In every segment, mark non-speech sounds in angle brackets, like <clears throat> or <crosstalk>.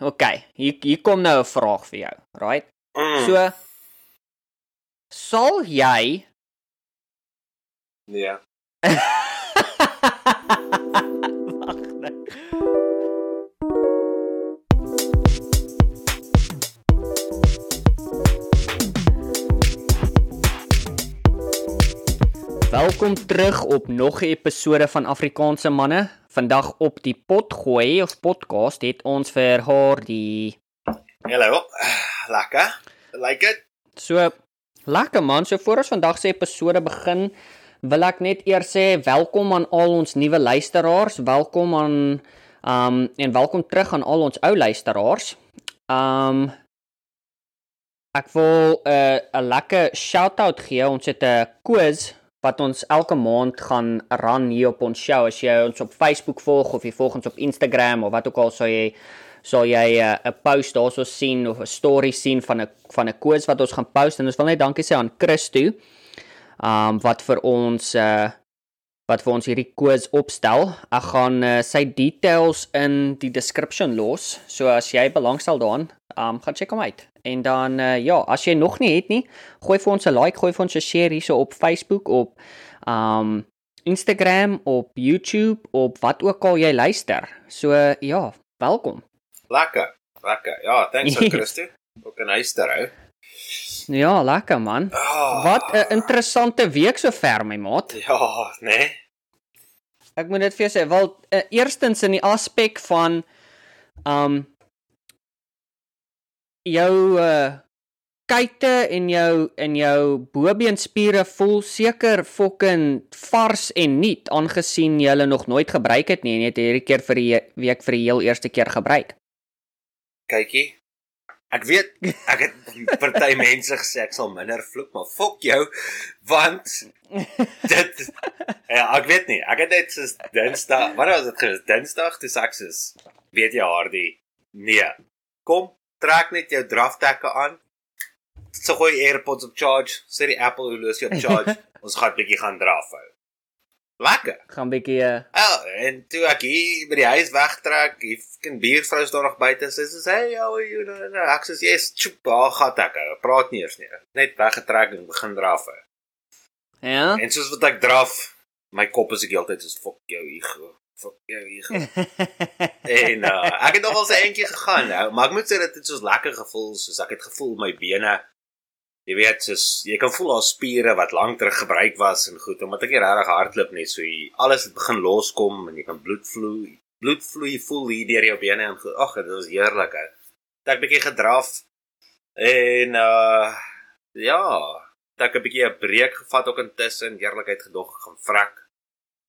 okay, hier hier kom nou 'n vraag vir jou, right? Mm. So sal jy nee. Wag nou. Welkom terug op nog 'n episode van Afrikaanse manne. Vandag op die pot gooi of podcast het ons vir haar die Hallo. Lekker. Like it? So lekker man, so voor ons vandag se episode begin, wil ek net eers sê welkom aan al ons nuwe luisteraars, welkom aan um en welkom terug aan al ons ou luisteraars. Um ek wil 'n uh, 'n lekker shout-out gee. Ons het 'n quiz wat ons elke maand gaan run hier op ons show. As jy ons op Facebook volg of jy volg ons op Instagram of wat ook al sou jy sal jy 'n uh, post daarso sien of 'n story sien van 'n van 'n quiz wat ons gaan post en ons wil net dankie sê aan Christo. Um wat vir ons uh wat vir ons hierdie quiz opstel. Ek gaan uh, sy details in die description los. So as jy belangstel daaraan, um gaan check hom uit. En dan uh, ja, as jy nog nie het nie, gooi vir ons 'n like, gooi vir ons 'n share hierso op Facebook op um Instagram, op YouTube, op wat ook al jy luister. So uh, ja, welkom. Lekker. Lekker. Ja, thanks aan <laughs> Christo. Ook 'n huister hou. Ja, lekker man. Oh, Wat 'n interessante week sover my maat. Ja, nee. Ek moet dit vir jou sê, wel uh, eerstens in die aspek van um jou uh kuite en jou en jou bobeenspiere voel seker fucking vars en nuut aangesien jy hulle nog nooit gebruik het nie en jy het hierdie keer vir die week vir die heel eerste keer gebruik. Kykie. Ek weet ek het party <laughs> mense gesê ek sal minder vloek, maar fok jou want dit ja, ek weet nie. Ek het net soos Dinsdag, wat was dit gewees? Dinsdag toe ek soos weet jy Hardie. Nee. Kom, trek net jou draftekke aan. So gooi AirPods op charge, sê die Apple horlosie op charge. <laughs> Ons gaan 'n bietjie gaan draf hou. Lekker. Gaan bietjie uh, Ja, en toe ek hier by die huis wegtrek, die fucking buurvrou staan nog buite. Sy sê, "Hey, how are you?" Ek sê, "Yes, chup, daar gaan ek. Praat nie eers nie. Net weggetrek en begin draf." Hou. ja. En soos wat ek draf, my kop is ek heeltyd soos fuck jou ego. Fuck jou ego. en uh, ek het nogal se eentjie gegaan, nou, maar ek moet sê dit het soos lekker gevoel, soos ek het gevoel my bene Jy weet, soos jy kan voel al spiere wat lank terug gebruik was en goed, omdat ek nie regtig hardloop nie, so jy, alles het begin loskom en jy kan bloed vloei. Bloed vloei voel hier deur jou bene en goed. Ag, dit was heerlik. Het ek bietjie gedraf en uh ja, het ek 'n bietjie 'n breek gevat ook intussen, eerlikheid gedog gaan vrek.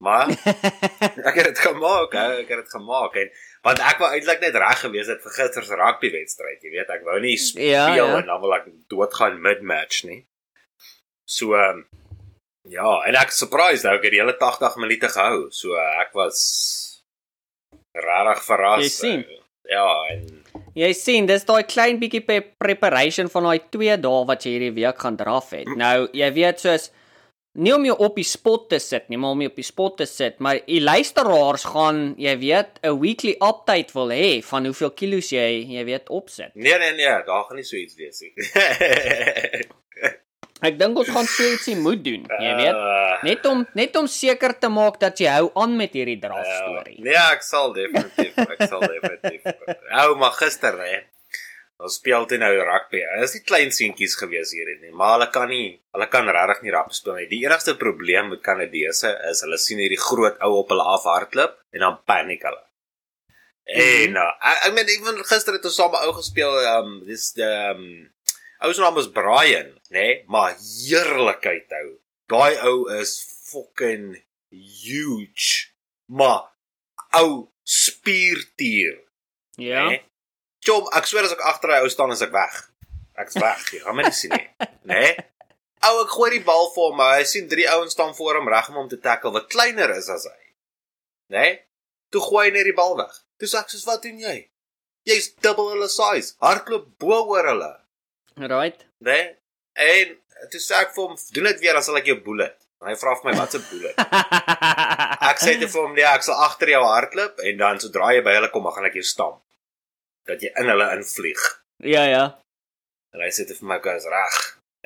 Maar <laughs> ek het dit gemaak, ou, ek het dit gemaak en want ek wou eintlik net reg gewees het vir gister se rugby wedstryd, jy weet, ek wou nie speel Ja, ja. en dan wil ek doodgaan mid-match nie. So ehm ja, en ek surprised ou, ek het die hele 80 minute gehou. So uh, ek was regtig verras. Jy sien. ou. Ja, en Jy sien, dis daai klein bietjie pe preparation van daai 2 dae wat jy hierdie week gaan draf het. Nou, jy weet soos nie om jou op die spot te sit nie, maar om jou op die spot te sit, maar die luisteraars gaan, jy weet, 'n weekly update wil hê van hoeveel kilos jy, jy weet, opsit. nee nee nee, daar gaan nie so iets wees nie. <laughs> Ek dink ons gaan so ietsie moet doen, jy weet. Uh, Net om net om seker te maak dat jy hou aan met hierdie draf Ja, storie. Nee, ek sal definitief, ek sal definitief. Ou, maar gister hè. Ons speel teen nou rugby. Dit is nie klein seentjies gewees hierdie nie, maar hulle kan nie, hulle kan regtig nie rap speel nie. Die enigste probleem met Kanadese is hulle sien hierdie groot ou op hulle afhardloop en dan paniek hulle. En uh, ek, ek meen ewen gister het ons saam 'n ou gespeel, ehm um, dis die ehm um, ou se naam is Brian, nê? Nee? Maar heerlikheid ou. Daai ou is fucking huge. Maar ou spiertier, Ja. né? Chom, ek swer as ek agter hy ou staan as ek weg. Ek's weg. Jy gaan my nie sien nie, <laughs> né? Ou, ek gooi die bal vir hom, maar hy sien drie ouens staan voor hom reg om hom te tackle wat kleiner is as hy. Né? Toe gooi hy net die bal weg. Toe sê ek soos wat doen jy? Jy's dubbel hulle size. Hardloop bo oor hulle. Right. Né? En toe sê ek vir hom, doen dit weer dan sal ek jou bullet. En hy vra vir my wat 'n bullet. <laughs> Ek sê te vir hom, nee, ek sal agter jou hardloop en dan sodra jy by hulle kom, gaan ek jou stamp. Dat jy in hulle invlieg. Ja, ja. En hy sê dit vir my gous reg.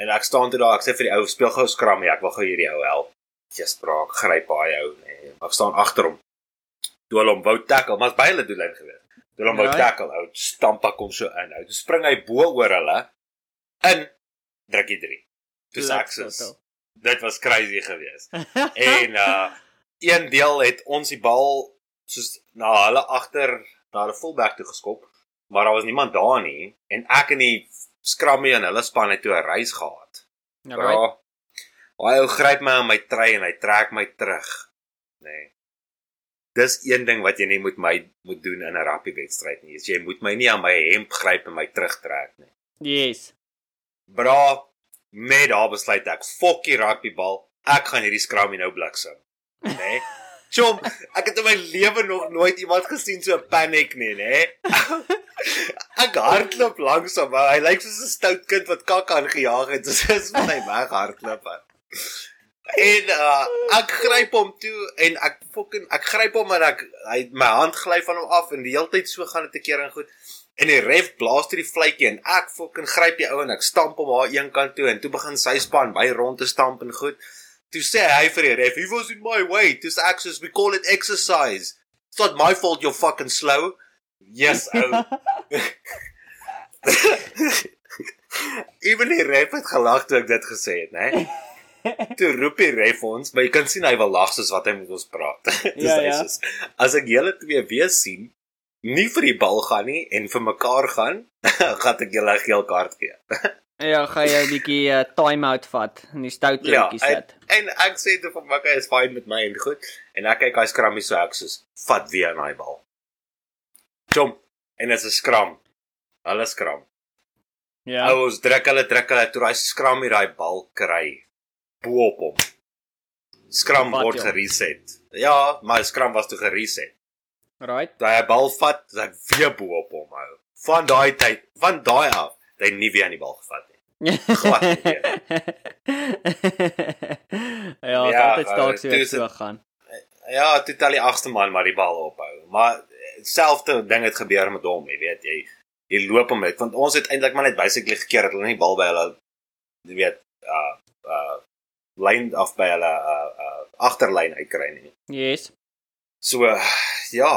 En ek staan toe daar, ek sê vir die ou speel gou skram, ek wil gou hierdie ou help. Jy spraak, gryp baie ou, nee. Ek staan agter hom. Toe hulle hom wou tackle, maar's by hulle doellyn gewees. Toe hulle hom wou Right. tackle, ou stamp ek hom so in. Ou spring hy bo oor hulle in druk hy 3. Toe soos dit was crazy geweest. <laughs> En uh een deel het ons die bal soos na hulle agter na hulle fullback toe geskop, maar daar was niemand daar nie en ek en die skrammie en hulle span het toe 'n reis gehad. Ja. Hy ou gryp my aan my trei en hy trek my terug. Nê. Nee. Dis een ding wat jy nie moet my moet doen in 'n rugby wedstryd nie. Jy moet my nie aan my hemp gryp en my terugtrek nie. Yes. Bra, net daar besluit ek, fokkie rugbybal, ek gaan hierdie skrammie nou bliksem. Nê? Nee? <laughs> Chom, ek het in my lewe nog nooit iemand gesien so paniek nie, nê? <laughs> Ek hardloop langs hom. Hy lyk soos 'n stout kind wat kak aangejaag het. <laughs> Soos is met hy weg hardloop. En uh, ek gryp hom toe en ek fucking ek gryp hom en ek hy my hand gly van hom af en die hele tyd so gaan dit 'n keer en goed. En die ref blaas toe die vletjie en ek fucking gryp die ou en ek stamp hom haar een kant toe en toe begin sy span by rond te stamp en goed. Toe sê hy vir die ref, "He was in my way." Dis access we call it exercise. It's not my fault you're fucking slow. Yes, <laughs> ou. <laughs> Even die ref het gelag toe ek dit gesê het, né? <laughs> Toe roep die ref ons, maar jy kan sien hy wil lag soos wat hy met ons praat. Dis Ja, hy ja. soos, As ek julle twee weer sien, nie vir die bal gaan nie en vir mekaar gaan, gaan ek julle 'n geel kaart gee. Ja, gaan jy 'n bietjie uh, time out vat en die stout Ja, liedjies en, sit. en ek sê toe vir mekaar is fine met my en goed. En ek kyk hy skram so ek soos vat weer aan daai bal. Jump en dit is 'n skram. Hulle skram. Ja. Ja. Ouers druk hulle druk hulle toe hy skram hier daai bal kry bo op hom. Skram Wat, word gereset. Ja, maar skram was toe gereset. Right. Daai bal vat, ek weer bo op hom hou. Van daai tyd, van daai af, het hy nie weer aan die bal gevat nie. Glad nie <laughs> ja, Ja, dit altyd uh, stalk so toe weer is so dit- gaan. Ja, toe tel die agste man maar die bal ophou. Maar selfde ding het gebeur met hom, jy weet, jy jy loop hom uit want ons het eintlik maar net basically gekeer dat hulle nie bal by hulle jy weet uh uh lyn af by hulle uh uh agterlyn uitkry nie. Yes. So ja,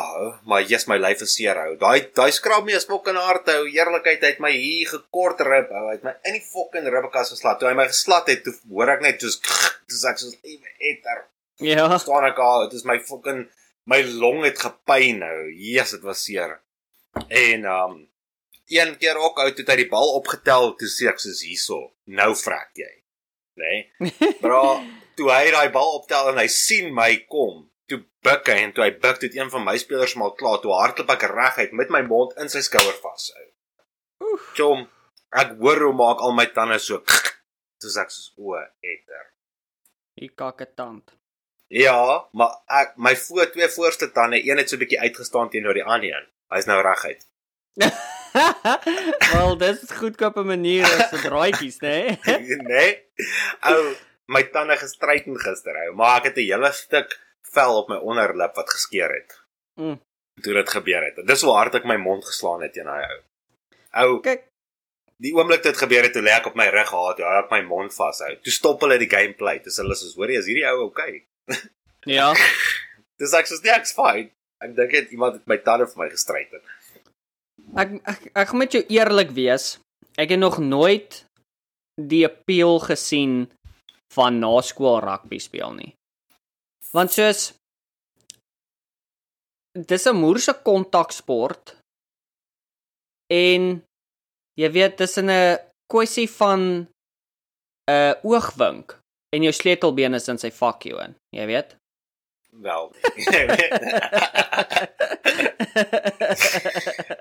maar yes my lyf is seer hou. Daai daai skrappie is fucking hard hou. Eerlikheid het my hier gekort rib hou. Het my in die fucking ribbekas geslat. Toe hy my geslat het, toe hoor ek net soos <laughs> dis ek soos ewe etter Ja. staan ek al, dit is my fucking my long het gepyn nou. Jesus, dit was seer. En um een keer ook uit het hy die bal opgetel, toe sê ek soos hierso, nou vrek jy. Nê? Nee? <laughs> Bra, toe hy daai bal optel en hy sien my kom, toe buik hy en toe hy buik het een van my spelers maar klaar, toe hardloop ek reguit met my mond in sy skouer vas. Oef. Chom, ek hoor hoe maak al my tande so. <laughs> Toe sê ek soos o, etter. Hier kakke tand. Ja, maar ek my voor twee voorste tande, een het so 'n bietjie uitgestaan teenoor die ander een. Hy's nou reguit. <laughs> Wel, dis 'n goedkope manier as se draaitjies, né? <laughs> nee. Ou, my tande gestryten gister ou, maar ek het 'n hele stuk vel op my onderlip wat geskeur het. Mm. Toe dit gebeur het. Dis hoe hard ek my mond geslaan het teen daai ou. Ou, Kyk, die oomblik dit gebeur het, toe lê ek op my rug gehad, ja, ek my mond vashou. Toe stop hulle die gameplay. Dis hulle soos, "Hoor jy, is hierdie ou okay?" <laughs> ja. Dis ek soos, "Nee, ek's fine." Ek dink dit iemand het my tande vir my gestryten. Ek ek ek gaan met jou eerlik wees. Ek het nog nooit die appeal gesien van naskool rugby speel nie. Want soos dis 'n moerse kontaksport en jy weet dis 'n kwessie van 'n uh, oogwink en jou sleutelbeen is in sy vakkie in, jy weet. Wel. <laughs>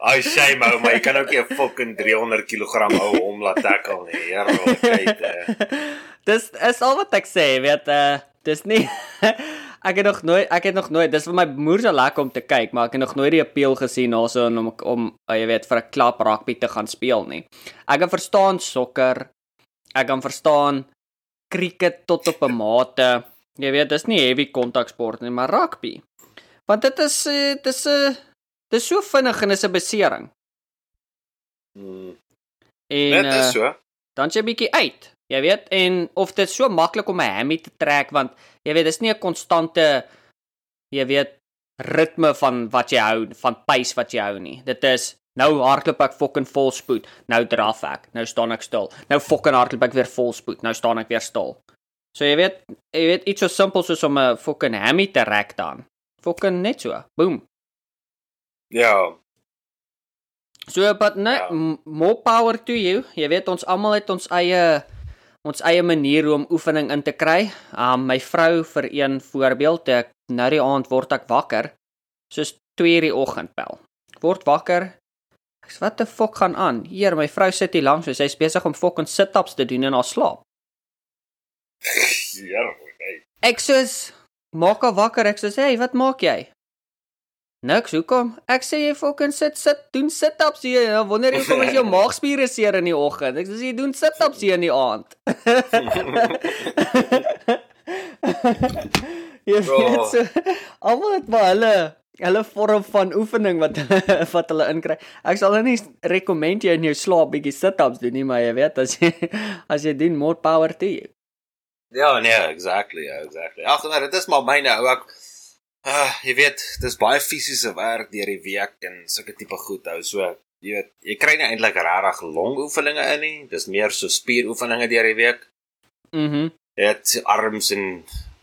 Ai shame ou, maar jy kan ook nie 'n fucking 300 kg ou om laat tackle nie. Heerlikheid. eh. dis is al wat ek sê, weet uh dis nie <laughs> ek het nog nooit ek het nog nooit dis vir my moer so lekker om te kyk, maar ek het nog nooit die appeal gesien daarso om om uh, jy weet vir 'n klap rugby te gaan speel nie. Ek kan verstaan sokker. Ek kan verstaan cricket tot op 'n mate. Jy weet, dis nie heavy kontaksport nie, maar rugby. Want dit is uh, dis 'n dis so vinnig en is 'n besering. Mm. En Dit is uh, so. dan jy bietjie uit. Jy weet, en of dit so maklik om 'n hammy te trek want jy weet, dis nie 'n konstante jy weet ritme van wat jy hou, van pace wat jy hou nie. Dit is nou hardloop ek fucking vol spoed, nou draf ek, nou staan ek stil. Nou fucking hardloop ek weer vol spoed, nou staan ek weer stil. So jy weet, jy weet iets so simpel soos om 'n fucking hammy te rek dan. Fucking net so. Boom. Ja. So but nee, Ja. more power to you. Jy weet ons almal het ons eie ons eie manier hoe om oefening in te kry. Um my vrou vir een voorbeeld, ek nou die aand word ek wakker soos 2:00 die oggend bel. Ek word wakker. Ek sê wat die fok gaan aan? Heer, my vrou sit hier langs. Sy's besig om fucking sit-ups te doen in haar slaap. Ja, okay. Ek sê maak haar wakker. Ek sê, "Hey, wat maak jy?" Niks, hoekom? Ek sê jy fucking sit sit doen sit-ups hier. en Dan wonder jy hoekom is jou <laughs> maagspiere seer in die oggend. Ek sê jy doen sit-ups hier in die aand. <laughs> <laughs> jy weet Oh. so almal het maar hulle hulle vorm van oefening wat hulle <laughs> wat hulle inkry. Ek sal nou nie rekommend jy in jou slaap bietjie sit-ups doen nie, maar jy weet as jy <laughs> as jy doen more power to you. Ja, nee, exactly, ja, exactly. Ag, nee, dit is maar myne ou ek uh, jy weet, dis baie fisiese werk deur die week en sulke tipe goed hou. So, jy weet, jy kry nie eintlik regtig longoefeninge in nie. Dis meer so spieroefeninge deur die week. Mhm. Jy het arms en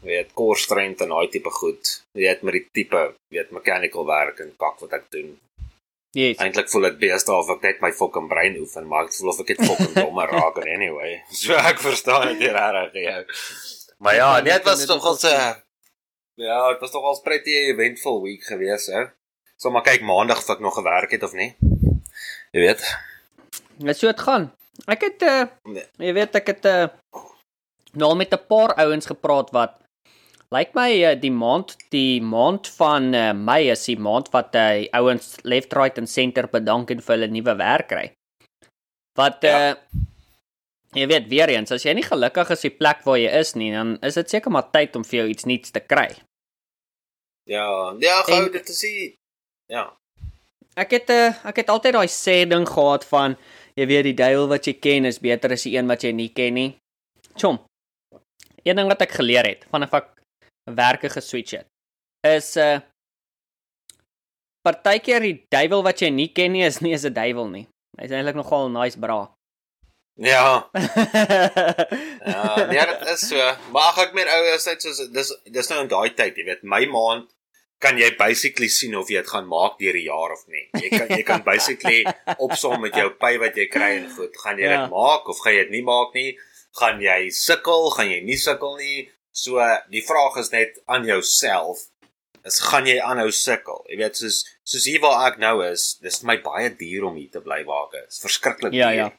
weet core strength en daai tipe goed. Weet met die tipe, weet mechanical werk en kak wat ek doen. Yes. Eintlik voel dit beeste of ek net my fucking brein oefen, maar ek voel of ek net fucking <laughs> dommer raak en anyway. So ek verstaan dit regtig jou. Maar ja, nee, dit was tog al 'n Ja, dit was tog al 'n pretty eventful week gewees, hè. So maar kyk maandag of ek nog gewerk het of nie. Jy weet. Net so dit gaan. Ek het uh Nee. jy weet ek het uh nou met 'n paar ouens gepraat wat lyk my uh, die maand die maand van uh, Mei is die maand wat hy uh, ouens left right en center bedank en vir hulle nuwe werk kry. Wat uh Ja. jy weet weer eens as jy nie gelukkig is die plek waar jy is nie, dan is dit seker maar tyd om vir jou iets nuuts te kry. Ja, ja, gou dit te sien. Ja. Ek het 'n uh, ek het altyd daai sê ding gehad van jy weet die duiwel wat jy ken is beter as die een wat jy nie ken nie. Chom. Een ding wat ek geleer het vanaf ek werke geswitch het is 'n uh, partykeer die duiwel wat jy nie ken nie is nie is 'n duiwel nie. Hy's eintlik nogal nice bra. Ja, <laughs> ja, nee, dit is so. Maar ag ek meen ou is dit soos dis dis nou in daai tyd, jy weet, my maand kan jy basically sien of jy dit gaan maak deur die jaar of nie. Jy kan jy kan basically opsom met jou pay wat jy kry en goed, gaan jy Ja. dit maak of gaan jy dit nie maak nie? Gaan jy sukkel, gaan jy nie sukkel nie? So die vraag is net aan jouself. Is gaan jy aanhou sukkel? Jy weet soos soos hier waar ek nou is, dis vir my baie duur om hier te bly waar ek is. Verskriklik Ja, duur. ja.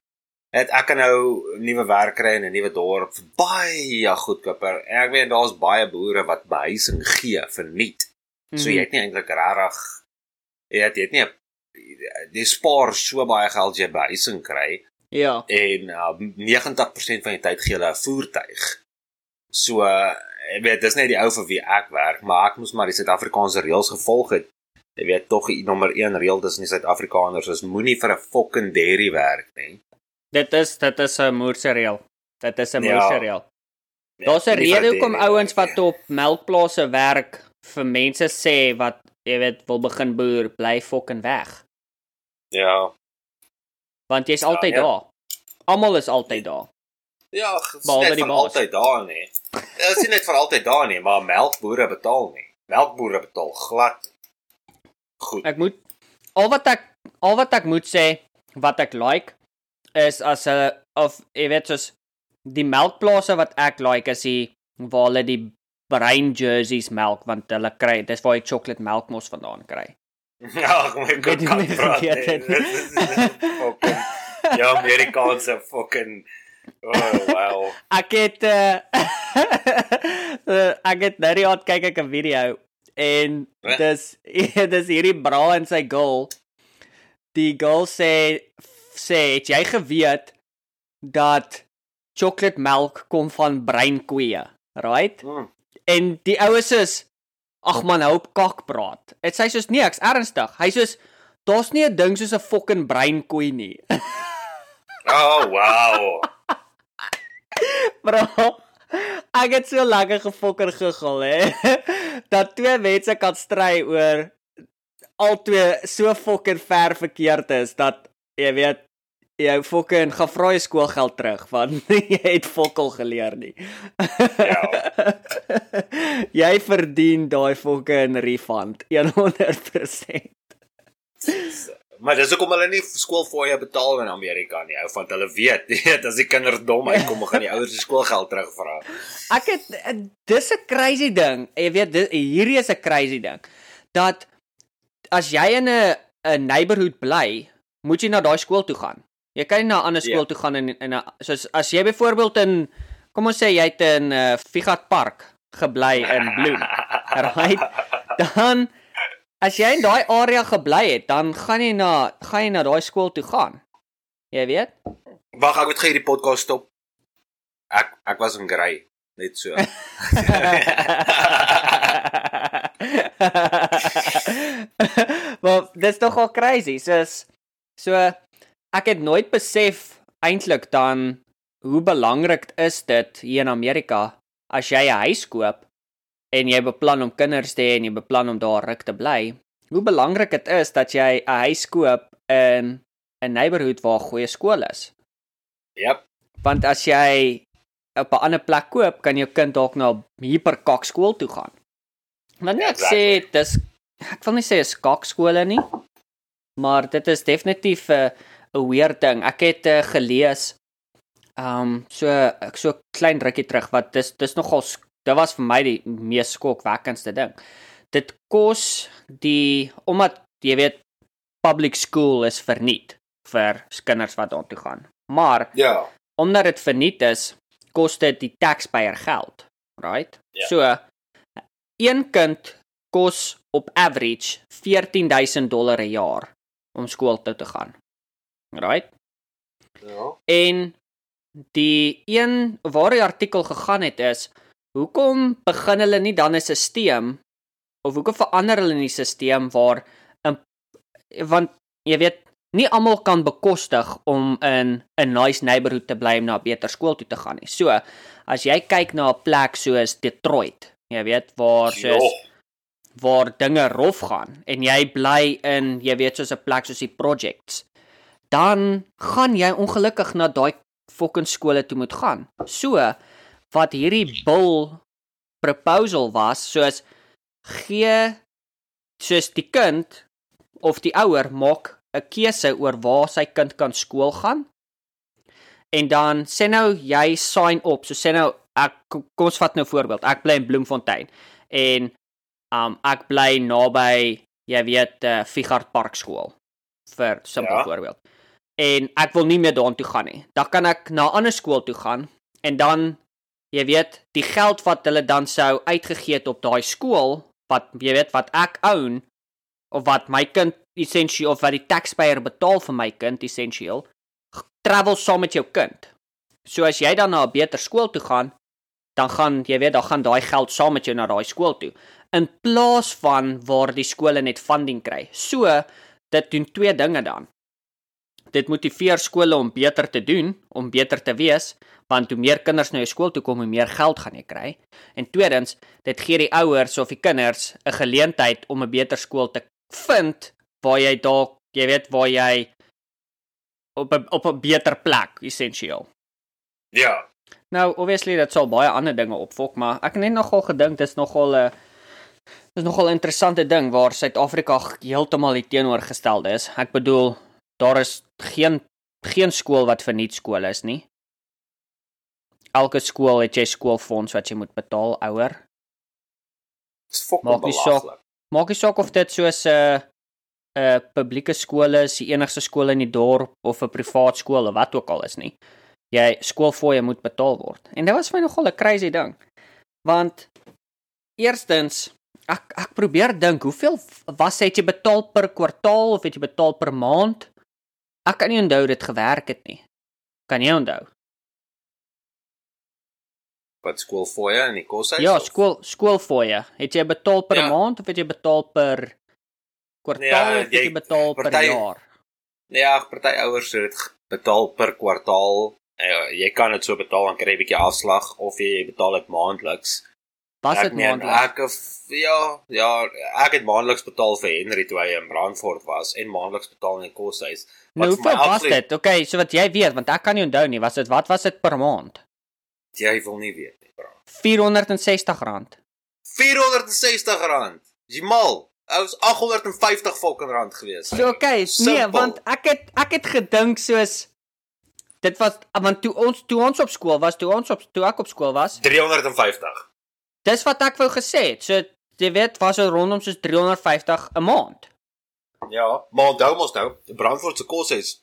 Het ek kan nou nuwe werk kry in 'n nuwe dorp vir baie goedkoper. En ek weet daar's baie boere wat behuising gee verniet. So jy het nie eintlik regtig jy het, jy het nie jy spaar so baie geld jy behuising kry Ja. en uh, 90% van die tyd gee hulle 'n voertuig. So uh, ek weet dis net die ou vir wie ek werk, maar ek moes maar die Suid-Afrikaanse reëls gevolg het. Jy weet tog die nommer 1 reël tussen die Suid-Afrikaners is moenie vir 'n fucking dairy werk nie. Dit is dit is 'n moerse reël. Dit is 'n Ja. moerse reël. Ja, Daar's 'n rede hoekom ouens wat op melkplase werk vir mense sê wat jy weet wil begin boer, bly fucking weg. Ja. Want jy's Ja, altyd ja. daar. Almal is altyd daar. Ja, Behalwe net die baas. altyd daar nie. Dit is nie net vir altyd daar nie, maar melkbore betaal nie. Melkbore betaal glad. Goed. Ek moet al wat ek al wat ek moet sê wat ek like is as 'n of jy weet soos die melkplase wat ek like is die waar hulle die bruin jerseys melk want hulle kry dis waar jy chocolate melk mos vandaan kry. <laughs> Ja, Ek weet nie kan praat. vergeet nee. het. <laughs> Dit is- dit is fucking Ja, Amerikaanse fucking Oh, wow. <laughs> Ek het uh, <laughs> ek het nou die aand kyk ek 'n video en Wat? dis <laughs> dis hierdie bra en sy girl. Die girl sê sê het jy geweet dat chocolate melk kom van bruin koeie, right? Mm. En die oues is ag man, hou op kak praat. Dit sê soos nee, ek's ernstig. Hy soos daar's nie 'n ding soos 'n fucking bruin koei nie. Oh, wow. <laughs> Bro. Ek het so lekker gefokker gegil hè. <laughs> Dat twee mense kan stry oor albei so fucking ver verkeerd is dat jy weet jy fucking gaan vra jy skoolgeld terug want <laughs> jy het fokkel geleer nie. Ja. jy verdien daai fucking refund 100%. Maar dis hoekom hulle nie skoolfooie betaal in Amerika nie, ou want hulle weet, <laughs> weet as die kinders dom uitkom, gaan die ouers die skoolgeld terugvra. Ek het eh, dis 'n crazy ding. Jy weet dis, hierdie is 'n crazy ding. Dat as jy in 'n 'n neighborhood bly, moet jy na daai skool toe gaan. Jy kan nie na 'n ander skool Ja. toe gaan in in 'n soos as jy byvoorbeeld in kom ons sê jy het in 'n uh, Figat Park gebly in Bloem. <laughs> Right? Dan as jy in daai area gebly het, dan gaan jy na gaan jy na daai skool toe gaan. Jy weet? Wag, ek moet gou hierdie podcast stop. Ek ek was in Grey, net so. <laughs> maar dis tog al crazy. Soos so ek het nooit besef eintlik dan hoe belangrik is dit hier in Amerika as jy 'n huis koop en jy beplan om kinders te hê en jy beplan om daar ruk te bly. Hoe belangrik dit is dat jy 'n huis koop in 'n neighborhood waar goeie skool is. Jep. Want as jy op 'n ander plek koop, kan jou kind dalk na 'n hiperkak skool toe gaan. Maar net Exactly. sê dis ek wil nie sê is kak skole nie, maar dit is definitief 'n 'n weird ding. Ek het uh, gelees um so ek so klein rukkie terug wat dis dis nogal dit was vir my die mees skokwekkendste ding. Dit kos die omdat jy weet public school is verniet vir kinders wat daartoe gaan. Maar Ja. omdat dit verniet is, kos dit die taxpayer geld, right? Ja. So een kind kos op average 14000 dollar 'n jaar om skool toe te gaan. Right? Ja. En die een waar die artikel gegaan het is, hoekom begin hulle nie dan 'n stelsel of hoekom verander hulle nie 'n stelsel waar 'n want jy weet nie almal kan bekostig om in 'n nice neighborhood te bly om na 'n beter skool toe te gaan nie. So, as jy kyk na 'n plek soos Detroit, jy weet waar soos Jo. waar dinge rof gaan en jy bly in jy weet soos 'n plek soos die projects dan gaan jy ongelukkig na daai fucking skole toe moet gaan. So wat hierdie bill proposal was soos gee soos die kind of die ouer maak 'n keuse oor waar sy kind kan skool gaan. En dan sê nou jy sign op. So sê nou ek kom ons vat nou voorbeeld. Ek bly in Bloemfontein en um ek bly naby jy weet uh, Figart Park skool vir simpel ja. voorbeeld. En ek wil nie meer daartoe gaan nie. Dan kan ek na 'n ander skool toe gaan en dan jy weet die geld wat hulle dan sou uitgegee het op daai skool wat jy weet wat ek own of wat my kind essensieel of wat die taxpayer betaal vir my kind essensieel travel saam met jou kind. So as jy dan na 'n beter skool toe gaan, dan gaan jy weet dan gaan daai geld saam met jou na daai skool toe in plaas van waar die skole net funding kry. So dit doen twee dinge dan. Dit motiveer skole om beter te doen, om beter te wees, want hoe meer kinders na jou skool toe kom, hoe meer geld gaan jy kry. En tweedens, dit gee die ouers of die kinders 'n geleentheid om 'n beter skool te vind waar jy dalk, jy weet, waar jy op 'n op 'n beter plek essensieel. Ja. Nou, obviously dit sal baie ander dinge opvolg, maar ek het net nogal gedink dis nogal 'n dis nogal 'n interessante ding waar Suid-Afrika heeltemal die teenoorgestelde is. Ek bedoel, daar is geen geen skool wat verniet skool is nie. Elke skool het jy skoolfonds wat jy moet betaal ouer. Dis fucking Maak nie saak. Maak nie saak of dit soos 'n uh, 'n uh, publieke skool is, die enigste skool in die dorp of 'n privaat skool of wat ook al is nie. Jy skoolfooie moet betaal word. En dit was vir my nogal 'n crazy ding. Want eerstens ek ek probeer dink hoeveel was het jy betaal per kwartaal of het jy betaal per maand? Ek kan nie onthou dit gewerk het nie. Kan jy onthou? Wat skoolfooie in die koshuis? Ja, of- skool skoolfooie. Het jy betaal per Ja. maand of het jy betaal per kwartaal Ja, of het jy jy- betaal per party- jaar? Nee, ja, party ouers het dit betaal per kwartaal. Uh, jy kan dit so betaal en kry 'n bietjie afslag of jy betaal dit maandeliks. Was dit meen, maandeliks? Ek ja, ja, ek het maandeliks betaal vir Henry toe hy in Brandfort was en maandeliks betaal in die koshuis. Nou, Wat vir my hoeveel was dit? Okay, so wat jy weet, want ek kan nie onthou nie, was dit wat was dit per maand? Jy wil nie weet nie, bro. R460. 460 rand. Jy mal. Ou was 850 fucking rand gewees. So okay, nee, Simpel. want ek het ek het gedink soos dit was want toe ons toe ons op skool was, toe ons op toe ek op skool was, 350. Dis wat ek wou gesê het. So jy weet, was dit rondom soos 350 'n maand. Ja, maar onthou mos nou, Brandfort se koshuis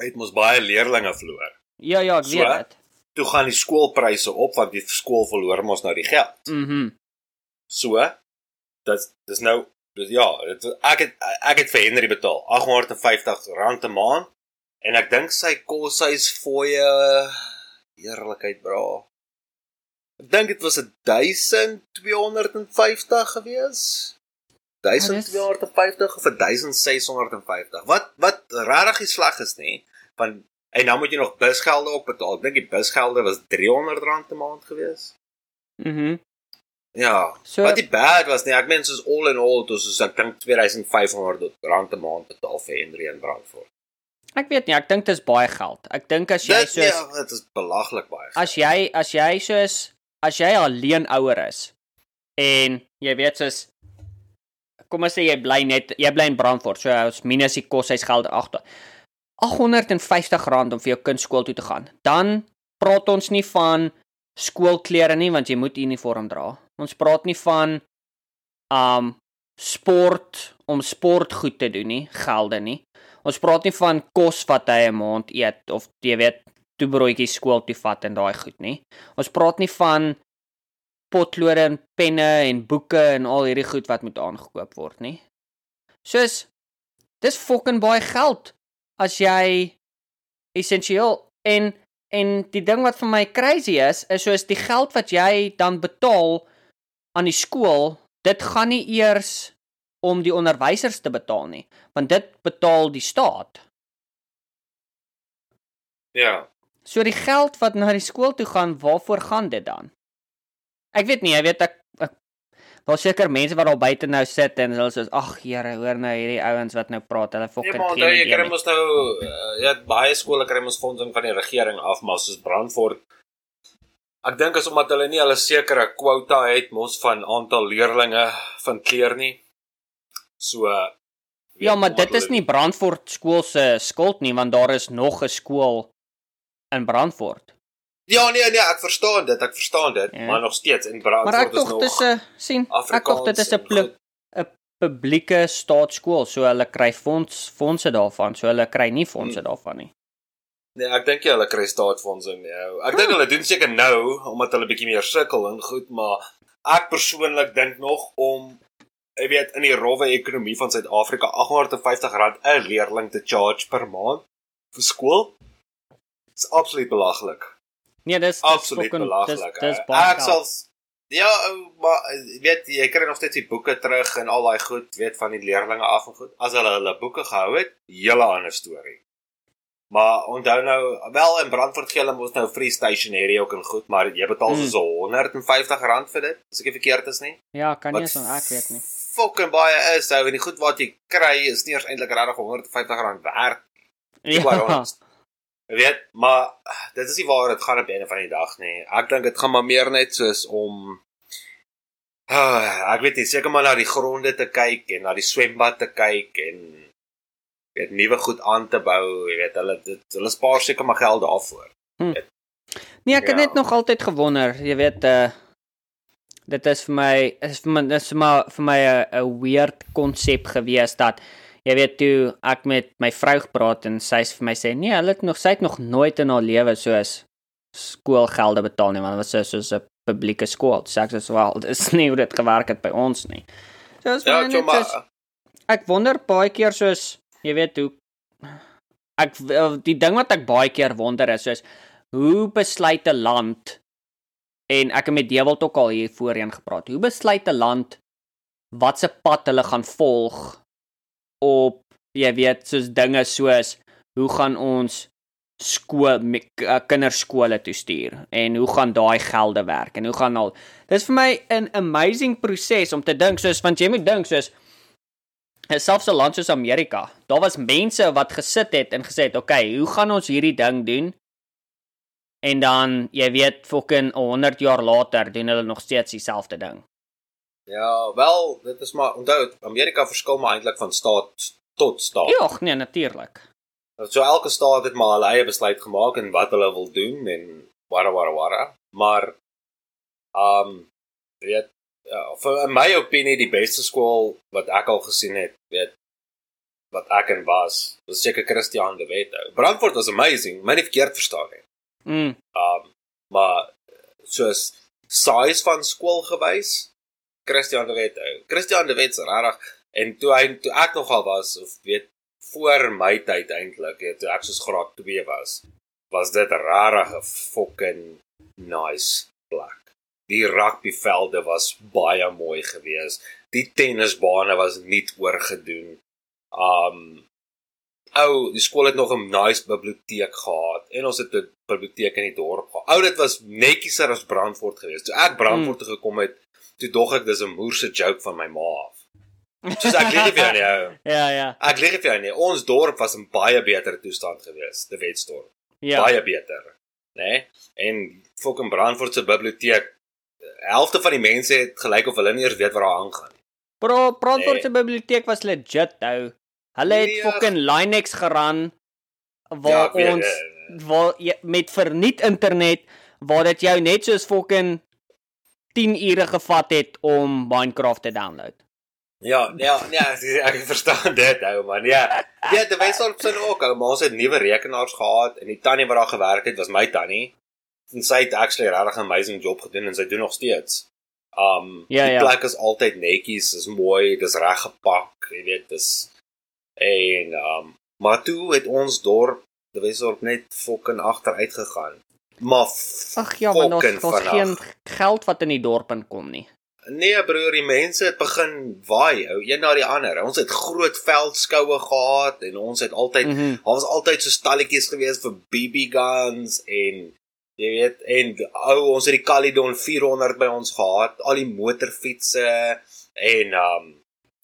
het mos baie leerlinge verloor. Ja, ja, ek So, weet dit. Toe gaan die skoolpryse op want die skool verloor mos nou die geld. Mhm. So, dit dis nou dis ja, dit ek het ek het vir Henry betaal 850 rand 'n maand en ek dink sy koshuis fooie eerlikheid bra. Ek dink dit was 1250 gewees. 1250 of 1650. Wat wat regtig sleg is nie, want en dan moet jy nog busgelde ook betaal. Ek dink die busgelde was 300 rand 'n maand gewees. Mhm. Ja. So- wat die bad was nie, ek meen soos all in all, dit was soos ek dink 2500 rand 'n maand betaal vir Henry in Brandfort. Ek weet nie, ek dink dit is baie geld. Ek dink as jy Dit soos ja, dit is belaglik baie. as jy as jy soos as jy alleen ouer is en jy weet soos kom ons sê jy bly net jy bly in Brandfort so as minus die koshuisgeld agter. 850 rand om vir jou kind skool toe te gaan. Dan praat ons nie van skoolklere nie want jy moet uniform dra. Ons praat nie van um sport om sportgoed te doen nie gelde nie. Ons praat nie van kos wat hy 'n maand eet of jy weet toe broodjies skool toe vat en daai goed nie. Ons praat nie van potlode en penne en boeke en al hierdie goed wat moet aangekoop word nie. Soos dis fucking baie geld as jy essensieel en en die ding wat vir my crazy is is soos die geld wat jy dan betaal aan die skool, dit gaan nie eers om die onderwysers te betaal nie, want dit betaal die staat. Ja. So die geld wat na die skool toe gaan, waarvoor gaan dit dan? Ek weet nie, jy weet ek, ek daar seker mense wat daar buite nou sit en hulle sê ag Here, hoor nou hierdie ouens wat nou praat, hulle Ja, fucking maar geen onthou jy kry mos nou uh, ja, baie skole kry mos fondsing van die regering af, maar soos Brandfort Ek dink as omdat hulle nie hulle sekere kwota het mos van aantal leerlinge van kleer nie. So uh, Ja, maar dit is nie Brandfort skool se skuld nie, want daar is nog 'n skool in Brandfort. Ja, nee nee, ek verstaan dit, ek verstaan dit, Ja. maar nog steeds in Brandfort Maar ek is tog nog dis 'n sien, ek tog dit is 'n. 'n publieke staatsskool, so hulle kry fonds fondse daarvan, so hulle kry nie fondse Hmm. daarvan nie. Nee, ek dink jy hulle kry staatsfondsing nou. Ek dink hulle doen seker nou omdat hulle bietjie meer sukkel en goed, maar ek persoonlik dink nog om jy weet in die rowwe ekonomie van Suid-Afrika R850 'n leerling te charge per maand vir skool. Dis absoluut belaglik. Nee, dis Absoluut belaglik. Dis Ek sal Ja, ou, maar eh, weet jy, jy kry nog steeds die boeke terug en al daai goed, weet van die leerlinge af en goed. As hulle hulle boeke gehou het, hele ander storie. Maar onthou nou, wel in Brandfort gee hulle mos nou free stationery ook en goed, maar jy betaal Hmm. so R150 vir dit, as ek nie verkeerd is nie. Ja, kan nie eens ek weet nie. Fucking baie is, ou, en die goed wat jy kry is nie eers eintlik regtig R150 werd Ja. Jy weet, maar dit is nie waar dit gaan op einde van die dag nie. Ek dink dit gaan maar meer net soos om uh, ek weet nie, seker maar na die gronde te kyk en na die swembad te kyk en weet nuwe goed aan te bou, jy weet, hulle dit hulle spaar seker maar geld daarvoor. Nee, ek het Ja. net nog altyd gewonder, jy weet uh dit is vir my is vir my dis vir my vir my 'n 'n weird konsep gewees dat jy weet toe ek met my vrou gepraat en sy sê vir my sê nee, hulle het nog sy het nog nooit in haar lewe soos skoolgelde betaal nie want dit was so- soos 'n publieke skool. Sê ek sê wel, <laughs> dit is nie hoe dit gewerk het by ons nie. So is Ja, my net soos, ek wonder baie keer soos jy weet hoe ek die ding wat ek baie keer wonder is soos hoe besluit 'n land en ek het met Dewald ook al hier voorheen gepraat. Hoe besluit 'n land wat se pad hulle gaan volg op jy weet soos dinge soos hoe gaan ons skool uh, kinderskole toe stuur? En hoe gaan daai gelde werk? En hoe gaan al dis vir my 'n amazing proses om te dink soos want jy moet dink soos selfs 'n land soos Amerika daar was mense wat gesit het en gesê het okay hoe gaan ons hierdie ding doen? En dan jy weet fucking 100 jaar later doen hulle nog steeds dieselfde ding ja wel dit is maar onthou Amerika verskil maar eintlik van staat tot staat ja nee natuurlik So elke staat het maar hulle eie besluit gemaak en wat hulle wil doen en wara wara wara. Maar um weet ja, vir in my opinie die beste skool wat ek al gesien het, weet wat ek en was, was seker Christian de Wet. Brandfort was amazing, my nie verkeerd verstaan nie. Mm. Um maar soos size van skool gewys, Christian de Wet. Christian de Wet se regtig en toe hy toe ek nogal was of weet voor my tyd eintlik, ja, toe ek soos graad 2 was, was dit 'n rarige fucking nice plek. Die rugbyvelde was baie mooi geweest. Die tennisbane was nie oorgedoen. Um ou, die skool het nog 'n nice biblioteek gehad en ons het 'n biblioteek in die dorp gehad. Ou, dit was netjieser as Brandfort geweest. Toe ek Brandfort hmm. gekom het, toe dog ek dis 'n moerse joke van my ma af. Soos ek lieg vir jou nie. <laughs> Ja, ja. Ek lieg vir jou nie. Ons dorp was in baie beter toestand geweest, die Wetsdorp. Ja. Baie beter. Né? Nee? En fucking Brandfort se biblioteek, helfte van die mense het gelyk of hulle nie eers weet wat daar aangaan nie. Bro, Brandfort nee. se biblioteek was legit ou. Hulle het nee, fucking Linux geran waar ja, ons weet, waar jy, met verniet internet waar dit jou net soos fucking 10 ure gevat het om Minecraft te download. Ja, ja, ja, <laughs> ek verstaan dit ou man. Ja. Ja, die Wesorp se ook, ou, maar ons het nuwe rekenaars gehad en die tannie wat daar gewerk het was my tannie. En sy het actually regtig 'n amazing job gedoen en sy doen nog steeds. Um ja, die ja. plek is altyd netjies, is mooi, dis reg gepak, jy weet, dis en um maar toe het ons dorp, die Wesorp net fucking agteruit gegaan. Maar ag ja, maar ons het geen geld wat in die dorp inkom nie. Nee broer, die mense het begin waai, ou, een na die ander. Ons het groot veldskoue gehad en ons het altyd, mm -hmm. ons altyd so stalletjies gewees vir BB guns en jy weet, en ou, ons het die Caledon 400 by ons gehad, al die motorfietsse en um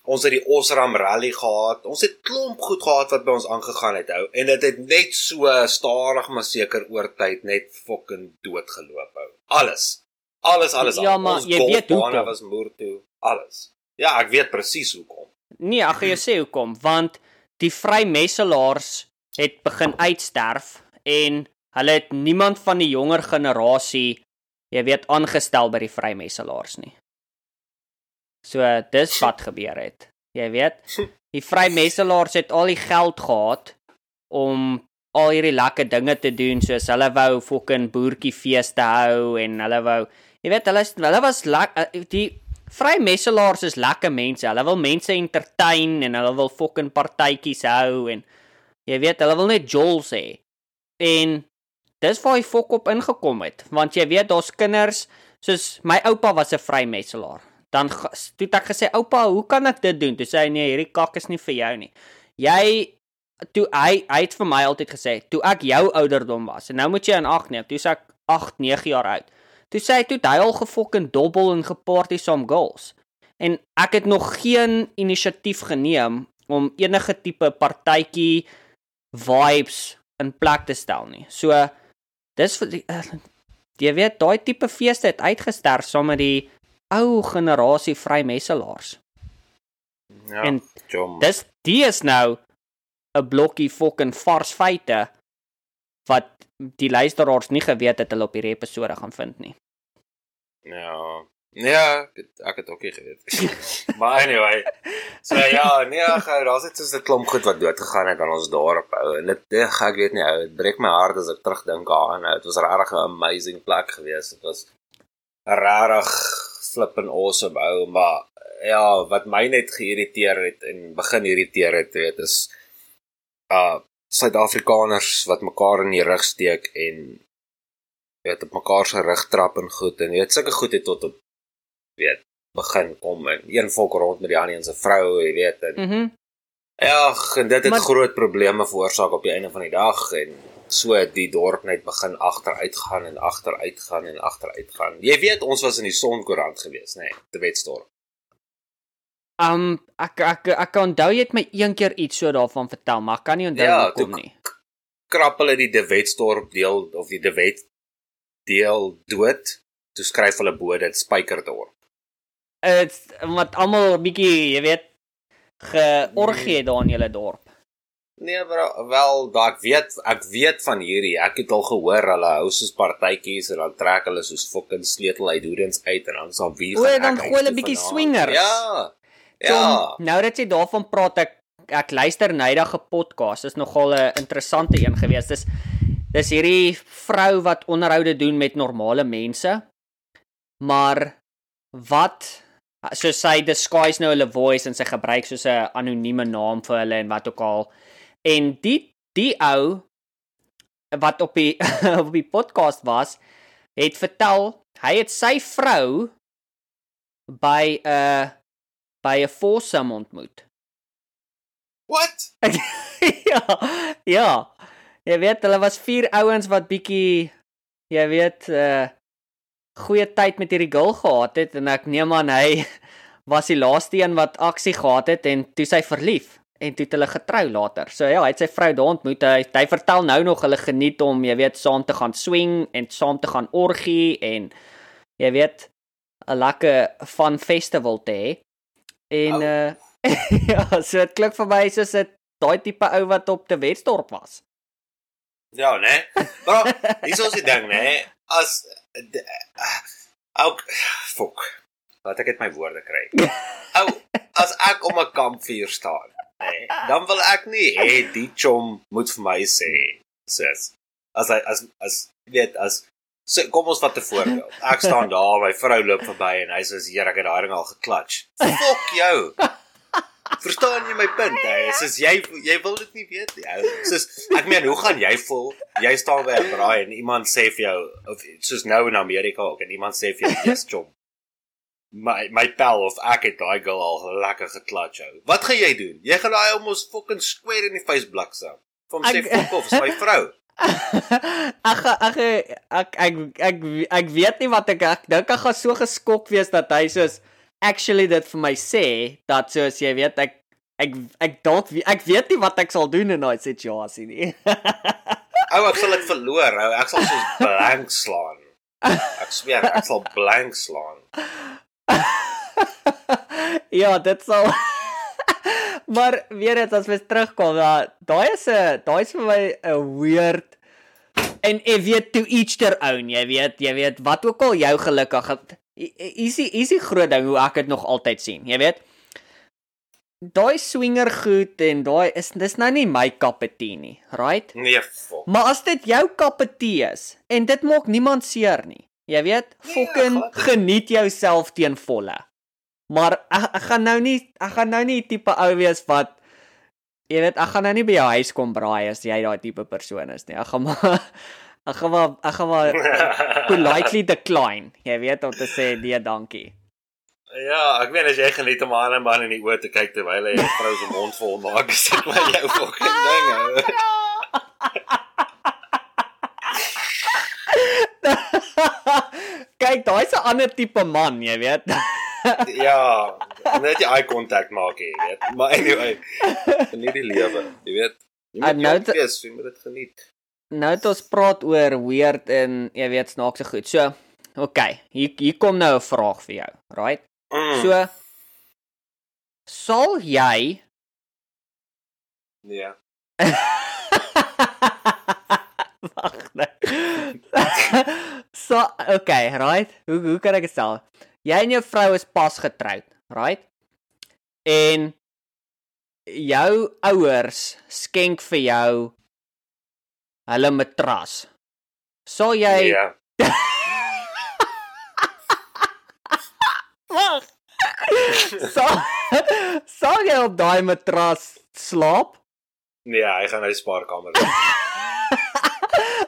ons het die Osram rally gehad. Ons het klomp goed gehad wat by ons aangegaan het, ou, en dit het net so stadig maar seker oor tyd net fucking doodgeloop, ou. Alles. Alles alles. Ja, maar jy weet hoekom. was moer toe. Alles. Ja ek weet presies hoekom. Nee ag jy sê hoekom. Want die vrymesselaars het begin uitsterf en hulle het niemand van die jonger generasie jy weet aangestel by die vrymesselaars nie so dis wat gebeur het jy weet die vrymesselaars het al die geld gehad om al hierdie lekker dinge te doen soos hulle wou fucking boertjie feeste hou en hulle wou Jy weet hulle hulle was lekker uh, die vrymesselaars is lekker mense. Hulle wil mense entertain en hulle wil fucking partytjies hou en jy weet hulle wil net jols hê. En dis waar hy fok op ingekom het want jy weet daar's kinders soos my oupa was 'n vrymesselaar. Dan toe ek gesê oupa, hoe kan ek dit doen? Toe sê hy nee, hierdie kak is nie vir jou nie. Jy toe hy hy het vir my altyd gesê, toe ek jou ouderdom was en nou moet jy in ag neem, toe ek 8, 9 jaar oud. Toe sê hy toe hy al gefokken dobbel en geparty saam goals. En ek het nog geen inisiatief geneem om enige tipe partytjie vibes in plek te stel nie. So dis vir die uh, jy weet daai tipe feeste het uitgesterf saam met die ou generasie vrymesselaars. Ja. En jom. dis die is nou 'n blokkie fucking vars feite wat die luisteraars nie geweet het hulle op hierdie episode gaan vind nie. Ja. Ja, ek het ook nie geweet. <laughs> maar anyway. So ja, nee, daar's net so 'n klomp goed wat dood gegaan het aan ons dorp ou. En dit ek, ek weet nie, ou, dit breek my hart as ek terugdink aan. Dit was regtig 'n amazing plek geweest. Dit was regtig flippin awesome ou, maar ja, wat my net geïrriteer het en begin irriteer het, weet, is uh Suid-Afrikaners wat mekaar in die rug steek en weet op mekaar se rug trap en goed en weet sulke goed het tot op weet begin kom en een volk rond met die ander se vrou, jy weet en. Mm ja, en dit het maar, groot probleme veroorsaak op die einde van die dag en so die dorp net begin agteruit gaan en agteruit gaan en agteruit gaan. Jy weet ons was in die Sonkoerant gewees, nê, nee, te Wetsdorp. Um ek ek ek kan onthou jy het my een keer iets so daarvan vertel, maar ek kan nie onthou Ja, hoekom nie. Krap hulle die De Wetsdorp deel of die De Wet deel dood, toe skryf hulle bo dit Spykerdorp. Dit's wat almal bietjie, jy weet, georgie het daar in julle dorp. Nee, bro, wel, daar ek weet, ek weet van hierdie. Ek het al gehoor hulle hou soos partytjies en dan trek hulle soos fucking sleutel uit hoedens uit en dan sal wie O, gaan dan ek gooi hulle toe bietjie swingers. Ja. Ja. nou dat jy daarvan praat, ek ek luister nydag 'n podcast. Dis nogal 'n interessante een gewees. Dis dis hierdie vrou wat onderhoude doen met normale mense. Maar wat so sy disguise nou hulle voice en sy gebruik soos 'n anonieme naam vir hulle en wat ook al. En die die ou wat op die <laughs> op die podcast was, het vertel hy het sy vrou by 'n uh, by 'n foursome ontmoet. What? <laughs> ja, ja. Jy weet, hulle was vier ouens wat bietjie jy weet, uh goeie tyd met hierdie girl gehad het en ek neem aan hy <laughs> was die laaste een wat aksie gehad het en toe sy verlief en toe het hulle getrou later. So ja, hy het sy vrou daar ontmoet. Hy, hy vertel nou nog hulle geniet om, jy weet, saam te gaan swing en saam te gaan orgie en jy weet 'n lekker fun festival te hê. En Oh. uh <laughs> ja, so dit klink vir my soos 'n daai tipe ou wat op te Wetsdorp was. Ja, né? Bro, dis ons ding, né? As de- ook fok. Laat ek net my woorde kry. <laughs> Ou, as ek om 'n kampvuur staan, né? Dan wil ek nie hê die chom moet vir my sê, sis. As hy as as weet as so kom ons vat 'n voorbeeld. Ek staan daar, my vrou loop verby en hy sê, "Here, ek het daai ding al geklats." Fok jou. Verstaan jy my punt? Hy sê jy jy wil dit nie weet nie. Soos ek meen, hoe gaan jy voel? Jy staan by 'n braai en iemand sê vir jou of soos nou in Amerika ook en iemand sê vir jou, "Yes, chom." My my pal of ek het daai girl al lekker geklats jou. Wat gaan jy doen? Jy gaan daai ou mos fucking square in die face bliksem. Van sê Ek- fuck off, is my vrou. <laughs> ag ag ek ek ek ek weet nie wat ek ek dink ek gaan so geskok wees dat hy soos actually dit vir my sê dat soos jy weet ek ek ek dalk ek weet nie wat ek sal doen in daai situasie nie. <laughs> Ou, ek sal dit verloor, ou. Ek sal soos blank slaan. Ek sweer, ek sal blank slaan. <laughs> ja, dit sal Maar weer eens as ons terugkom, da- daai is 'n daai is vir my 'n weird en ek weet to each their own, jy weet, jy weet wat ook al jou gelukkig het. Easy easy groot ding hoe ek dit nog altyd sien, jy weet. Daai swinger goed en daai is dis nou nie my tea nie, right? Nee, fuck. Maar as dit jou tea is en dit maak niemand seer nie. Jy weet, Nee, fucking glad nie. geniet jouself teen volle. Maar ek, ek gaan nou nie ek gaan nou nie tipe ou wees wat jy weet, ek gaan nou nie by jou huis kom braai as jy daai tipe persoon is nie. Ek gaan maar <laughs> ek gaan maar ek gaan maar <laughs> politely decline. Jy weet om te sê nee, dankie. Ja, ek weet as jy geniet om 'n ander man in die oë te kyk terwyl hy 'n vrou se mond vol maak, is dit maar jou <laughs> fucking ding. ou. Kyk, daai's 'n ander tipe man, jy weet. <laughs> Ja, net jy eye contact maak, jy weet. Maar anyway, geniet die lewe, jy weet. Jy moet nou nou wees, jy moet dit geniet. Nou het ons praat oor weird en jy weet snaakse goed. So, okay, hier hier kom nou 'n vraag vir jou, right? Mm. So sal jy nee. Wag <laughs> so, okay, right? Hoe hoe kan ek dit stel? Jy en jou vrou is pas getroud, right? En jou ouers skenk vir jou hulle matras. Sal jy Ja. <laughs> Wag. Sal sal jy op daai matras slaap? Nee, hy gaan na die spaarkamer. <laughs>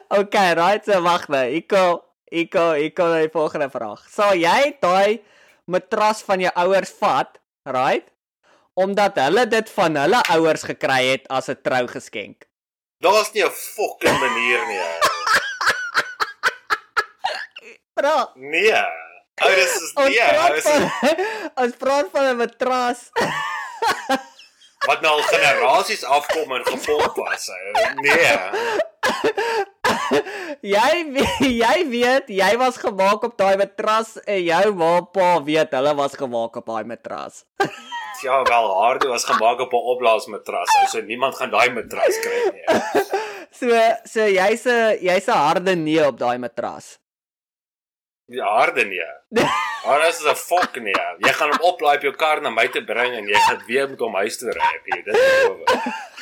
Okay, right, so wag nou. Ek kom ek kom ek kom na die volgende vraag. Sal jy daai matras van jou ouers vat, right? Omdat hulle dit van hulle ouers gekry het as 'n trougeskenk. Daar's nie 'n fucking manier nie. <laughs> Bro, Nee. Ou dis is nee, ou, van <laughs> ons praat van 'n matras. <laughs> wat nou al generasies afkom en gepomp was. Nee. jy jy weet, jy was gemaak op daai matras en jou ma pa weet hulle was gemaak op daai matras. Ja, wel, Hardo was gemaak op 'n opblaasmatras. ou, So niemand gaan daai matras kry nie. <laughs> So so jy's 'n jy's 'n harde nee op daai matras. Die harde nee. Maar <laughs> is 'n fok nee. Jy gaan hom oplaai op jou kar na my te bring en jy gaan weer met hom huis toe ry, ek weet dit beloof. <laughs>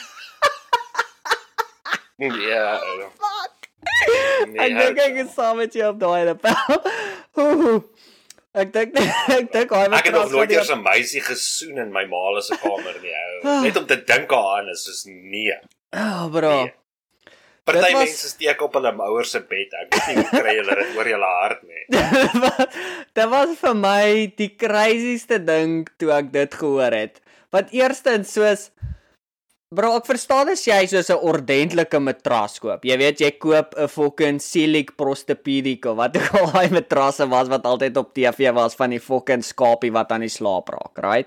Ja. Fuck. Nee, ek dink ek is saam met jou op daai. <laughs> Oeh. Ek dink ek dink hy Ek het nog nooit eers 'n meisie gesoen in my ma se kamer nie. ou. Net om te dink daaraan is soos nee. Oh, bro. Nee. Party Dit was- mense steek op hulle ouers se bed. Ek weet nie hoe kry hulle dit oor hulle hart nie. <laughs> dit was vir my die crazieste ding toe ek dit gehoor het. Want eerstens soos Bro, ek verstaan as jy soos 'n ordentlike matras koop. Jy weet jy koop 'n fucking Silic Prostepedic of wat ook al daai matrasse was wat altyd op TV was van die fucking skapie wat aan die slaap raak, right?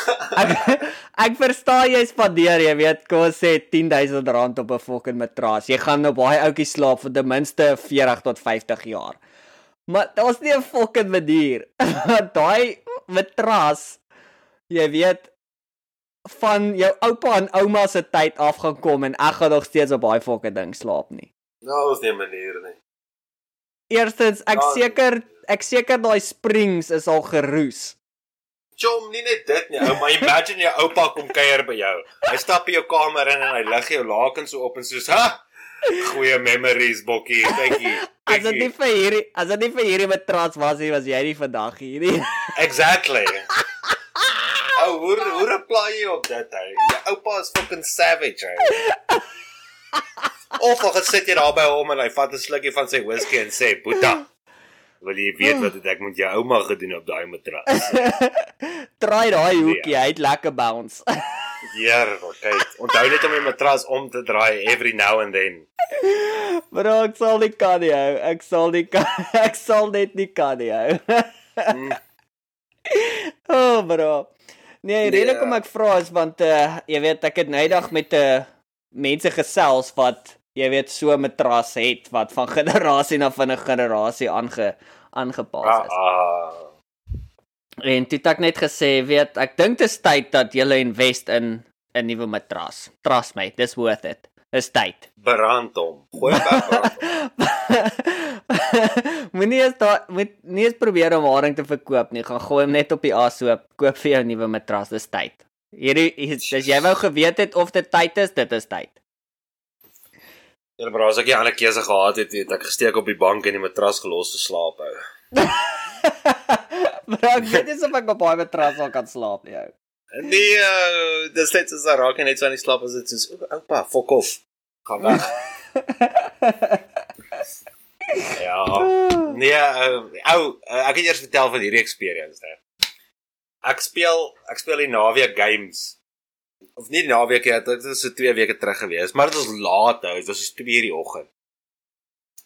<laughs> Ek ek verstaan jy spandeer, jy weet, kom ons sê R10000 rand op 'n fucking matras. Jy gaan op baie ouetjie slaap vir ten minste 40 tot 50 jaar. Maar daar's nie 'n fucking manier. <laughs> Daai matras jy weet van jou oupa en ouma se tyd af gaan kom en ek gaan nog steeds op daai fucking ding slaap nie. Nou is nie 'n manier nie. Eerstens, ek Ja. seker ek seker daai springs is al geroes. Chom, nie net dit nie. Ou, maar imagine jou oupa kom kuier by jou. Hy stap in jou kamer in en hy lig jou lakens so op en soos, "Ha! Goeie memories, bokkie. Kykie." <laughs> As dit nie vir hierdie as dit nie vir hierdie matras was nie, was jy nie vandag hier nie. Exactly. <laughs> Ou, hoe hoe reply jy op dit ou? Jou oupa is fucking savage ou. Of dan sit jy daar by hom en hy vat 'n slukkie van sy whisky en sê, "Boeta, wil jy weet wat het ek met jou ouma gedoen op daai matras?" <laughs> Try daai hoekie, hy het lekker bounce. <laughs> Heer, kyk, onthou net om die matras om te draai every now and then. Bro, ek sal nie kan nie. Ou. Ek sal nie kan. <laughs> Ek sal net nie kan nie. Ou. Mm. oh, bro. Nee, die rede Nee. kom ek vra is want uh jy weet ek het nydag met 'n uh, mense gesels wat jy weet so 'n matras het wat van <laughs> generasie na van 'n generasie aange aangepas Ah, is. ah. En dit het net gesê, weet, ek dink dit is tyd dat jy invest in 'n nuwe matras. Trust me, dis worth it. Dis tyd. Brand hom. Gooi hom weg. <laughs> Moenie eens daai moet nie eens probeer om haring te verkoop nie. Gaan gooi hom net op die asoop. Koop vir jou nuwe matras, dis tyd. Hierdie is as jy wou geweet het of dit tyd is, dit is tyd. Ja, maar as ek 'n ander keuse gehad het, het ek gesteek op die bank en die matras gelos te slaap hou. maar <laughs> ek weet nie of ek op daai matras sal kan slaap nie. ou. Nee, uh, dis net so raak en net so aan die slaap as dit soos "O, oupa, fok off. Gaan weg. <laughs> ja. Nee, uh, ou, uh, ek het eers vertel van hierdie experience daar. Ek speel ek speel die naweek games. Of nie die naweek nie, dit is so 2 weke terug gewees, maar dit was laat ou, dit was so 2:00 die oggend.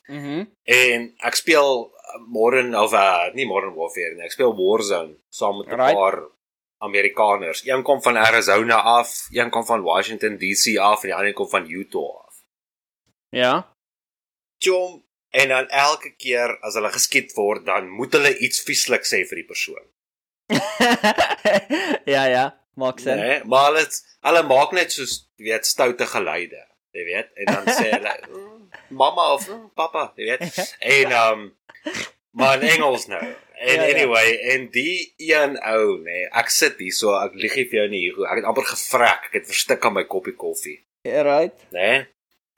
Mhm. En ek speel uh, Modern of uh, nie Modern Warfare nie, ek speel Warzone saam met 'n Right. paar Amerikaners. Een kom van Arizona af, een kom van Washington DC af en die ander kom van Utah af. Ja. Chom en dan elke keer as hulle geskiet word, dan moet hulle iets vieslik sê vir die persoon. <laughs> ja, ja, maak sin. Nee, maar hulle hulle maak net soos jy weet stoute geluide, jy weet, en dan sê hulle <laughs> "Mm, mamma of "Mm, papa, jy weet. En um maar in Engels nou. En Ja, ja. anyway, en die een ou, nee, ek sit hier so, ek lieg nie vir jou nie, Hugo. ek het amper gevrek, ek het verstik aan my koppie koffie, Right. nê? Nee?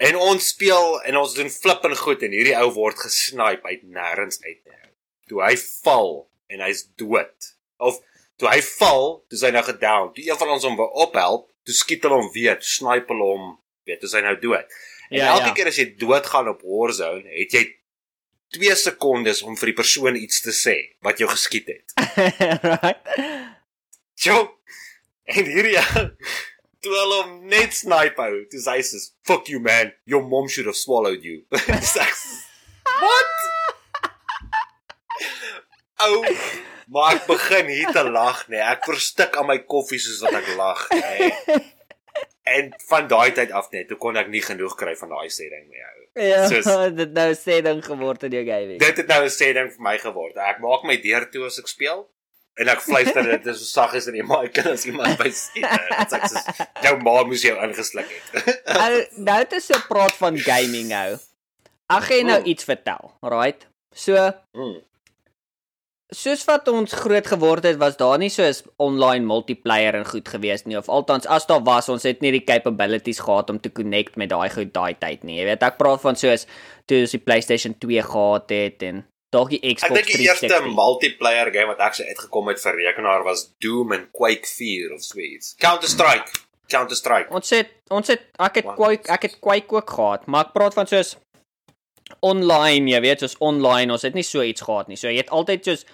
En ons speel en ons doen flip en goed en hierdie ou word gesnipe uit nêrens uit. nie. Toe hy val en hy's dood. Of toe hy val, toe hy nou gedown. Toe een van ons hom wou ophelp, toe skiet hulle hom weer, snipe hulle hom, weet, toe hy nou dood. En Ja, elke ja. keer as jy doodgaan op Warzone, het jy 2 sekondes om vir die persoon iets te sê wat jou geskiet het. <laughs> right. Jo. En hierdie <laughs> toe hulle hom net snipe hou. Toe sê hy sê, "Fuck you man, your mom should have swallowed you." <laughs> Sê, "What?" <laughs> Ou, maar ek begin hier te lag, nee. Ek verstik aan my koffie soos wat ek lag, nee. En van daai tyd af net, toe kon ek nie genoeg kry van daai sê ding nie. Ou. Ja, Soos- <laughs> dit nou sê ding geword in jou gaming. Dit het nou 'n sê ding vir my geword. Ek maak my deur toe as ek speel en ek fluister dit is so sag as in die mic en as iemand by sien. Dit sê soos jou ma moes jou ingesluk het. <laughs> Ou, nou het ons so praat van gaming nou. Ek gaan jou nou Mm. iets vertel, right? So, Mm. soos wat ons groot geword het, was daar nie soos online multiplayer en goed gewees nie of althans as daar was, ons het nie die capabilities gehad om te connect met daai goed daai tyd nie. Jy weet, ek praat van soos toe ons die PlayStation 2 gehad het en dalk die Ek Xbox dink die eerste 360. multiplayer game wat ek so uitgekom het vir rekenaar was Doom en Quake 4 of so iets. Counter Strike. Counter Strike. Ons het ons het ek het Want- Quake ek het Quake ook gehad, maar ek praat van soos online, jy weet, soos online, ons het nie so iets gehad nie. So jy het altyd soos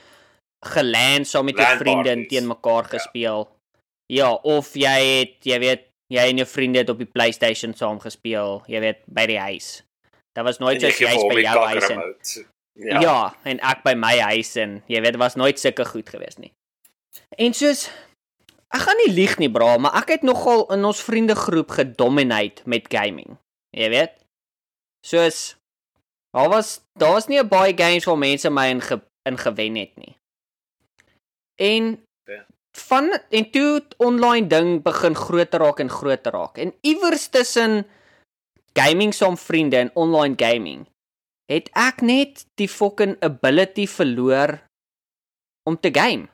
geland saam met jou vriende en teen mekaar gespeel. Ja, of jy het, jy weet, jy en jou vriende het op die PlayStation saam gespeel, jy weet, by die huis. Dit was nooit jy soos hom by jou huis en. Ja. Ja. en ek by my huis en jy weet, dit was nooit sulke goed gewees nie. En soos ek gaan nie lieg nie, bra, maar ek het nogal in ons vriendegroep gedominate met gaming. Jy weet? Soos daar was daar was nie 'n baie games waar mense my in ge, in gewen het nie. En Ja. van en toe online ding begin groter raak en groter raak. En iewers tussen gaming saam vriende en online gaming het ek net die fucking ability verloor om te game.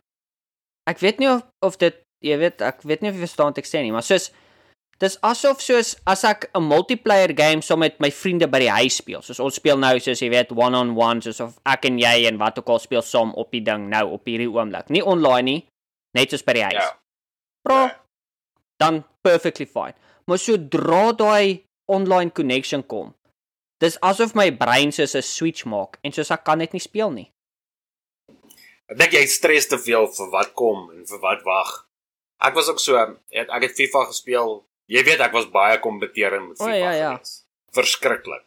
Ek weet nie of of dit jy weet ek weet nie of jy verstaan wat ek sê nie, maar soos dis asof soos as ek 'n multiplayer game saam met my vriende by die huis speel. Soos ons speel nou soos jy weet one on one soos of ek en jy en wat ook al speel saam op die ding nou op hierdie oomblik. Nie online nie, net soos by die huis. Ja. Bro, Ja. dan perfectly fine. Maar sodra daai online connection kom, dis asof my brein soos 'n switch maak en soos ek kan net nie speel nie. Ek dink jy stres te veel vir wat kom en vir wat wag. Ek was ook so, ek, ek het FIFA gespeel. Jy weet ek was baie kompeterend met O, FIFA. ja, ja. gewees. Verskriklik.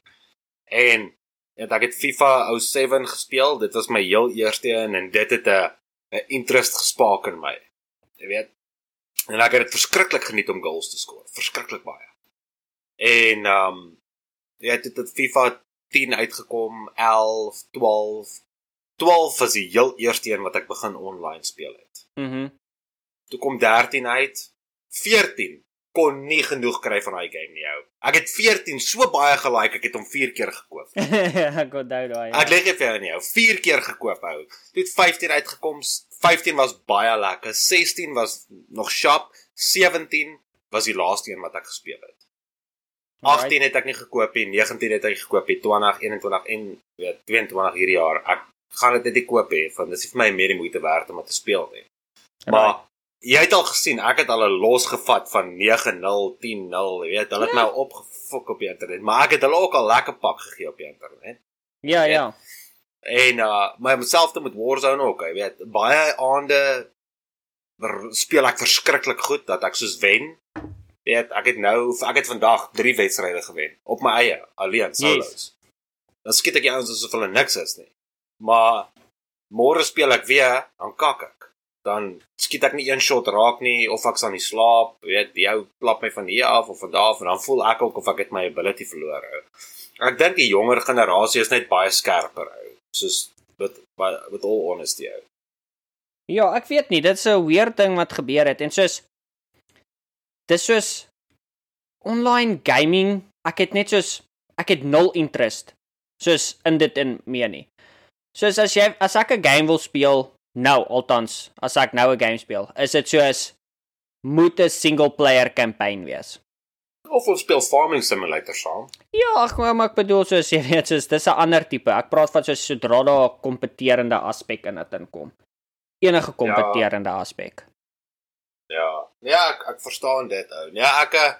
En en ek het FIFA 07 gespeel. Dit was my heel eerste een en dit het 'n 'n interest gespaak in my. Jy weet. En ek het dit verskriklik geniet om goals te skoor. Verskriklik baie. En ehm um, jy het dit FIFA 10 uitgekom, 11, 12 12 was die heel eerste een wat ek begin online speel het. Mhm. Toe kom 13 uit. 14 kon nie genoeg kry van daai game nie ou. Ek het 14 so baie gelike, ek het hom 4 keer gekoop. <laughs> ek onthou daai. Ek lig vir jou nie ou, 4 keer gekoop ou. Het 15 uitgekom. 15 was baie lekker. 16 was nog sharp. 17 was die laaste een wat ek gespeel het. 18 het ek nie gekoop nie, 19 het ek gekoop, nie, 20, 21 en weet 22 hierdie jaar. Ek gaan dit net nie koop hê want dit is vir my meer die moeite werd om dit te speel nie. Maar jy het al gesien, ek het al 'n los gevat van 9-0, 10-0, jy weet, hulle het Ja. my opgefok op die internet, maar ek het hulle ook al lekker pak gegee op die internet. Ja, ja. En uh my myself te met Warzone ook, jy weet, baie aande speel ek verskriklik goed dat ek soos wen. Jy weet, ek het nou ek het vandag 3 wedstryde gewen op my eie, alleen solos. Yes. Dan skiet ek die ouens asof hulle niks is nie. Maar môre speel ek weer, dan kak ek. Dan skiet ek nie een shot raak nie of ek sal nie slaap, jy weet, die ou klap my van hier af of van daar af en dan voel ek ook of ek het my ability verloor. Ou. Ek dink die jonger generasie is net baie skerper ou. Soos met met all honesty ou. Ja, ek weet nie, dit is 'n weird ding wat gebeur het en soos dis soos online gaming, ek het net soos ek het nul interest soos in dit in meer nie. Soos as jy as ek 'n game wil speel nou althans, as ek nou 'n game speel, is dit soos moet 'n single player campaign wees. Of ons speel Farming Simulator saam. Ja, ag maar maar ek bedoel soos jy weet, soos dis 'n ander tipe. Ek praat van soos sodra daar 'n kompeterende aspek in dit inkom. Enige kompeterende ja. aspek. Ja. Ja, ek ek verstaan dit ou. Ja, ek eh,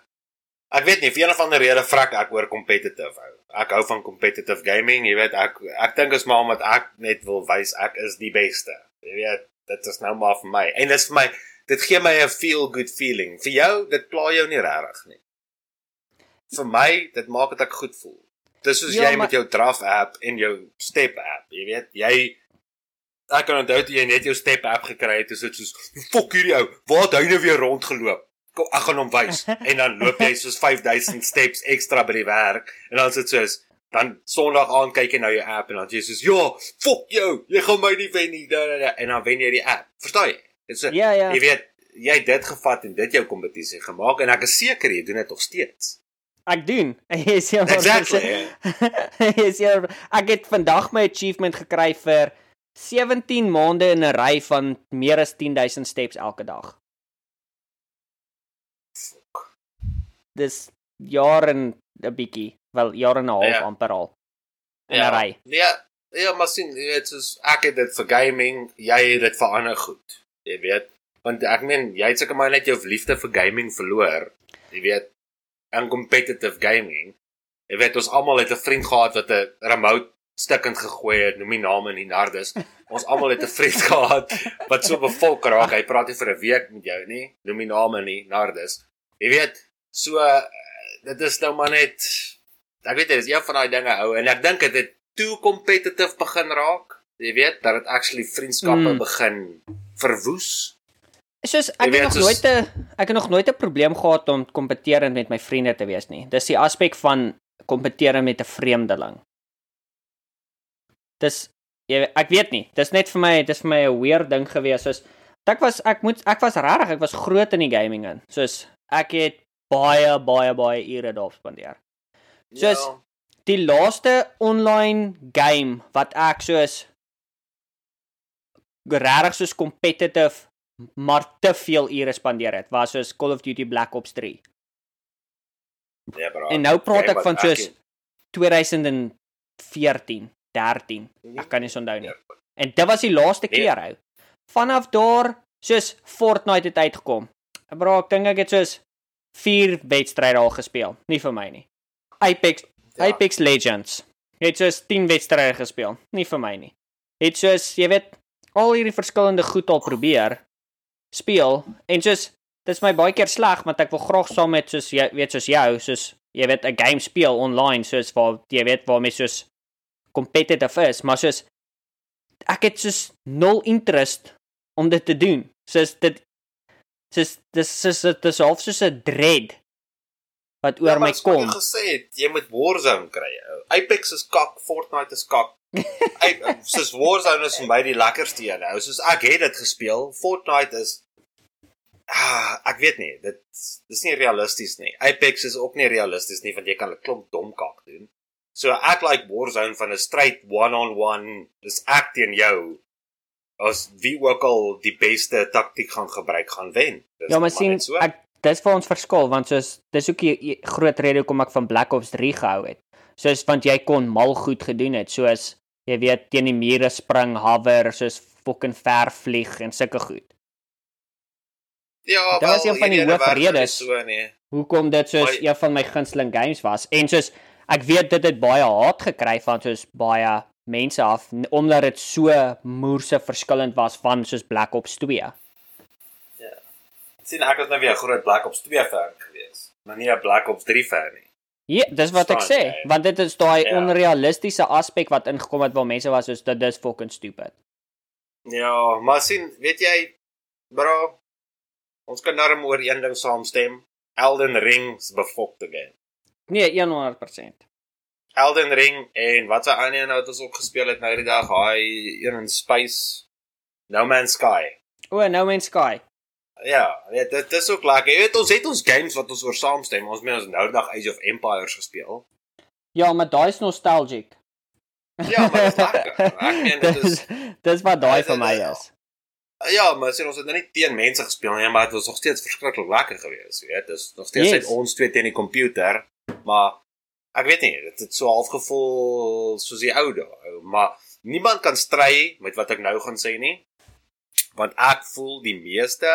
ek weet nie vir een of ander rede vrek ek oor competitive ou. Ek hou van competitive gaming, jy weet ek ek dink is maar omdat ek net wil wys ek is die beste. Jy weet, dit is nou maar vir my. En dit is vir my dit gee my 'n feel good feeling. Vir jou, dit pla jou nie regtig nie. Vir my, dit maak dit ek goed voel. Dis soos Ja, jy maar- met jou draf app en jou step app, jy weet, jy ek kan onthou toe jy net jou step app gekry het, is dit soos fok hierdie ou, waar het hy nou weer rondgeloop? Kom, ek gaan hom wys. <laughs> en dan loop jy soos 5000 steps ekstra by die werk en dan is dit soos dan Sondag aand kyk jy na jou app en dan jy soos ja, fok jou, jy gaan my nie wen nie. da, da, da, En dan wen jy die app. Verstaan jy? Dit is Ja, ja. jy weet jy het dit gevat en dit jou kompetisie gemaak en ek is seker jy doen dit nog steeds. Ek doen. Jy is hier. Exactly. <laughs> Jy is hier. Ek het vandag my achievement gekry vir 17 maande in 'n ry van meer as 10000 steps elke dag. Dis jaar en 'n bietjie, wel jaar en 'n half Ja. amper al. In 'n Ja. ry. Ja, ja, maar sien, jy weet soos ek het dit vir gaming, jy het dit vir ander goed. Jy weet, want ek meen jy het seker maar net jou liefde vir gaming verloor. Jy weet, in competitive gaming. Jy weet ons almal het 'n vriend gehad wat 'n remote stukkend gegooi het, noem die name nie Nardus. Ons almal het 'n vriend <laughs> gehad wat so bevolk raak. Hy praat nie vir 'n week met jou nie. Noem die name nie Nardus. Jy weet, so uh, dit is nou maar net ek weet dit is een van daai dinge ou en ek dink dit het too competitive begin raak. Jy weet dat dit actually vriendskappe Mm. begin verwoes. Soos ek het weet, nog soos- nooit 'n ek het nog nooit 'n probleem gehad om kompeterend met my vriende te wees nie. Dis die aspek van kompeteer met 'n vreemdeling. Dis jy ek weet nie. Dis net vir my dis vir my 'n weird ding gewees soos ek was ek moet ek was regtig ek was groot in die gaming in. Soos ek het baie baie baie ure daarop spandeer. Soos- ja, Die laaste online game wat ek soos regtig soos competitive maar te veel ure spandeer het, was soos Call of Duty Black Ops 3. ja, bro. En nou praat ek van soos en- 2014, 13. Ek kan nie onthou nie. Ja. En dit was die laaste Nee. keer ou. Vanaf daar soos Fortnite het uitgekom. Bro, ek dink ek het soos 4 wedstryde al gespeel. Nie vir my nie. Apex Ja. Apex Legends. Het soos 10 wedstryde gespeel. Nie vir my nie. Het soos jy weet al hierdie verskillende goed al probeer speel en soos dis my baie keer sleg want ek wil graag saam met soos jy weet soos jou soos jy weet 'n game speel online soos waar jy weet waarmee soos competitive is, maar soos ek het soos nul interest om dit te doen. Soos dit soos dis soos dit is half soos 'n dread wat oor Ja, my kom. Jy gesê het jy moet Warzone kry. Apex is kak, Fortnite is kak. <laughs> Ek soos Warzone is vir my die lekkerste een. ou. Soos ek het dit gespeel. Fortnite is ah, ek weet nie, dit dis nie realisties nie. Apex is ook nie realisties nie want jy kan 'n klomp dom kak doen. So ek like Warzone van 'n straight one-on-one, dis ek teen jou. As wie ook al die beste taktiek gaan gebruik gaan wen. Dis Ja, maar sien so. ek dis vir ons verskil want soos dis ook die groot rede hoekom ek van Black Ops 3 gehou het. Soos want jy kon mal goed gedoen het, soos jy weet teen die mure spring, hover, soos fucking ver vlieg en sulke goed. Ja, Dit was een van die nie hoofredes. So nee. Hoekom dit soos Maar- een van my gunsteling games was en soos ek weet dit het baie haat gekry van soos baie mense af omdat dit so moerse verskillend was van soos Black Ops 2. sien ek was nou weer 'n groot Black Ops 2 fan gewees, maar nie 'n Black Ops 3 fan nie. Ja, dis wat ek Verstaan sê, jy? want dit is daai Ja. onrealistiese aspek wat ingekom het waar mense was soos dit is fucking stupid. Ja, maar sien, weet jy, bro, ons kan darm oor een ding saamstem. Elden Ring is befokte game. Nee, 100%. Elden Ring en wat se ander een wat ons ook gespeel het nou die dag, hy een in Space No Man's Sky. O, No Man's Sky. Ja, weet dit is ook lekker. Jy weet ons het ons games wat ons oor saamstem. Ons meen ons nou dag Age of Empires gespeel. Ja, maar daai is nostalgic. Ja, maar dit is lekker. <laughs> Ek meen dit is dis dis wat daai vir my is. Ja, maar sien ons het nou nie teen mense gespeel nie, maar dit was nog steeds verskriklik lekker geweest, weet. Dit is nog steeds yes. ons twee teen die komputer, maar ek weet nie, dit het so half gevoel soos die ou dae, maar niemand kan stry met wat ek nou gaan sê nie. Want ek voel die meeste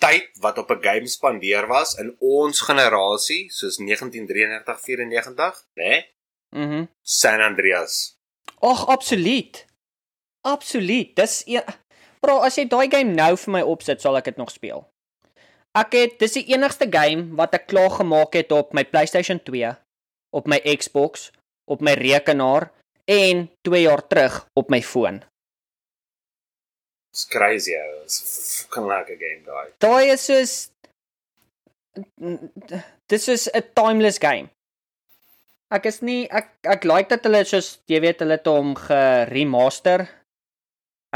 tyd wat op 'n game spandeer was in ons generasie, soos 1993-94, né? Nee, Mhm. San Andreas. Ag, absoluut. Absoluut. Dis een Bro, as jy daai game nou vir my opsit, sal ek dit nog speel. Ek het dis die enigste game wat ek klaar gemaak het op my PlayStation 2, op my Xbox, op my rekenaar en 2 jaar terug op my foon. It's crazy. It's fucking lekker game daai. Daai is soos dis is 'n timeless game. Ek is nie ek ek like dat hulle soos jy weet hulle het hom geremaster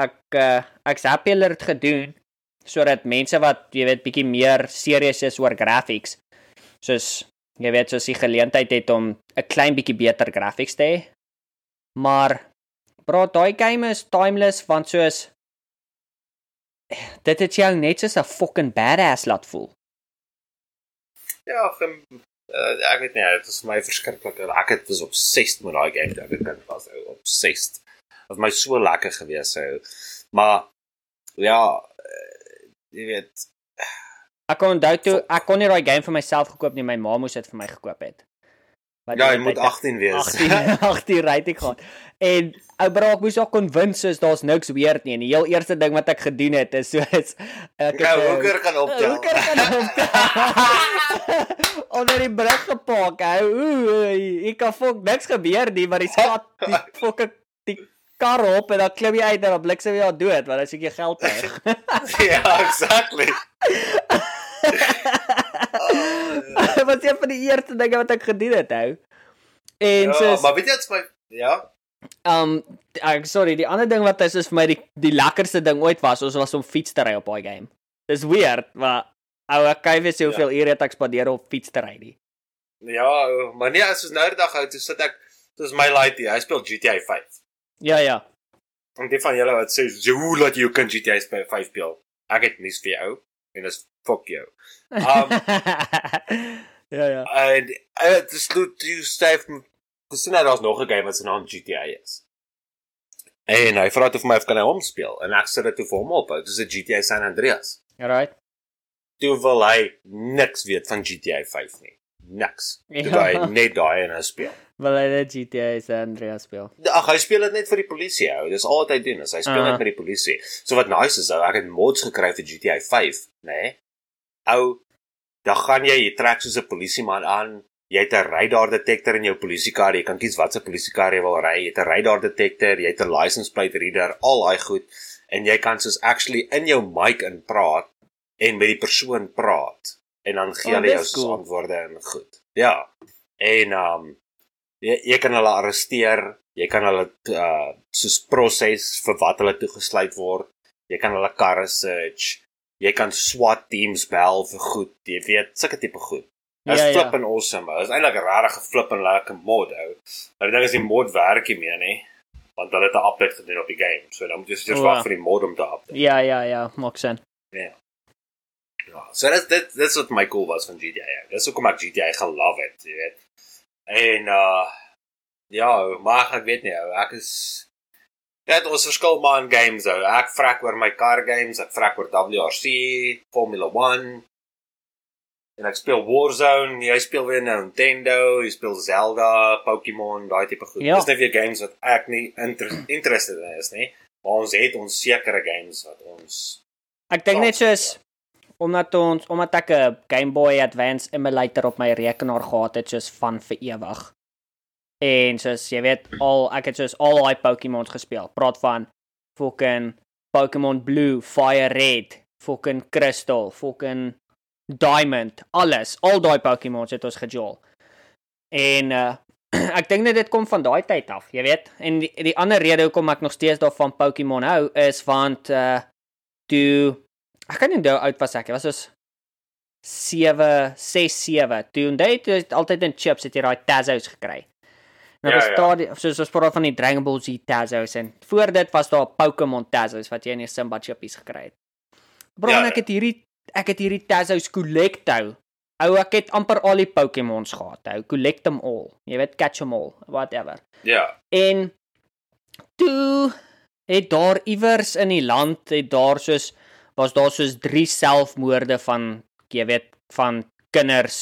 ek uh, ek's happy hulle het gedoen sodat mense wat jy weet bietjie meer serieus is oor graphics soos jy weet soos die geleentheid het om 'n klein bietjie beter graphics te hê. Maar bro, daai game is timeless want soos dit het jou net soos 'n fucking badass laat voel. Ja, gem, uh, ek weet nie, dit was my verskriklik. Ek het was 6 met daai game, ek het kind was op 6 was my so lekker gewees sou. Maar ja, jy weet ek kon onthou toe ek kon nie daai game vir myself gekoop nie, my ma moes dit vir my gekoop het. Wat ja, jy moet 18 wees. 18 18 ry ek gaan. En ou bra ek moes ook konwins is daar's niks weird nie. En die heel eerste ding wat ek gedoen het is so is ek het 'n nou, hoeker gaan optel. Hoeker gaan optel. <laughs> Onder die brug gepak. Ek kan fok niks gebeur nie, maar die skat die <laughs> fokke kar op en dan klim jy uit en dan bliksem jy dood want as ek jou geld kry. <laughs> ja, exactly. <laughs> Was een van die eerste dinge wat ek gedoen het, hou. En ja, soos, maar weet jy wat's my ja? Um ek sorry, die ander ding wat is is vir my die die lekkerste ding ooit was, ons was om fiets te ry op daai game. Dis weird, maar ou ek kyk weer soveel ja. ure het ek spandeer op fiets te ry nie. Ja, maar nee, as ons nou die dag hou, toe sit ek dis my lightie, hy speel GTA 5. Ja ja. En die van julle wat sê, "Hoe laat jy kan GTA 5 speel?" Ek het nuus vir jou en dis fuck jou. <laughs> Um Ja ja. En dit is goed jy styf gesien dat daar's nog 'n game wat se naam GTA is. En hy vra toe vir my of kan hy hom speel en ek sê dit toe vir hom op. Dit is 'n GTA San Andreas. Alright. Toe wil hy niks weet van GTA 5 nie. Niks. Toe ja. hy net daai en hy speel. Wil hy net GTA San Andreas speel? Ag, hy speel dit net vir die polisie ou. Dis al wat hy doen. Is hy speel uh -huh. net met die polisie. So wat nice is, ou, ek het mods gekry vir GTA 5, né? Nee? Ou, dan gaan jy, jy trek soos 'n polisieman aan. Jy het 'n radar detector in jou polisiekar. Jy kan kies watse polisiekar jy wil ry. Jy het 'n radar detector, jy het 'n license plate reader, al daai goed en jy kan soos actually in jou mic in praat en met die persoon praat en dan gee oh, hulle jou cool. antwoorde en goed. Ja. En um jy, jy kan hulle arresteer, jy kan hulle uh soos proses vir wat hulle toegesluit word. Jy kan hulle karre search. Jy kan SWAT teams bel vir goed. Jy weet, sulke tipe goed. Dit is ja, flip ja. and awesome. Dit is eintlik 'n rare geflip en lekker mod ou. Maar die ding is die mod werk nie meer nie. Want hulle het 'n update gedoen op die game. So dan moet jy eers wag vir die mod om te update. Ja, ja, ja, maak sin. Ja. Ja, so dit dit dis wat my cool was van GTA. Dis hoekom ek GTA gaan love it, jy weet. En uh ja, maar ek weet nie, ek is dit ons verskil maar in games ou. Ek vrek oor my car games, ek vrek oor WRC, Formula 1. En ek speel Warzone, jy speel weer nou Nintendo, jy speel Zelda, Pokémon, daai tipe goed. Ja. Dis net weer games wat ek nie inter interested in is nie. Maar ons het ons sekere games wat ons Ek dink net soos omdat ons omdat ek 'n Game Boy Advance emulator op my rekenaar gehad het soos van vir ewig. En soos jy weet, al ek het soos al daai Pokémons gespeel. Praat van fucking Pokémon Blue, Fire Red, fucking Crystal, fucking Diamond, alles, al daai Pokémons het ons gejol. En uh <clears throat> ek dink net dit kom van daai tyd af, jy weet. En die, die ander rede hoekom ek nog steeds daarvan Pokémon hou is want uh toe ek kan nie onthou oud was ek. Dit was soos 7, 6, 7. Toe dit het altyd in chips het jy daai Tazos gekry. Nou ja, daar ja. soos ons praat van die Dragon Ball Z Tazos en voor dit was daar Pokémon Tazos wat jy in die Simba chippies gekry het. Bro, ja, ek het hierdie ek het hierdie Tazos collecto. Ou ek het amper al die Pokémons gehad. Ou collect them all. Jy weet catch them all, whatever. Ja. En toe het daar iewers in die land het daar soos was daar soos 3 selfmoorde van jy weet van kinders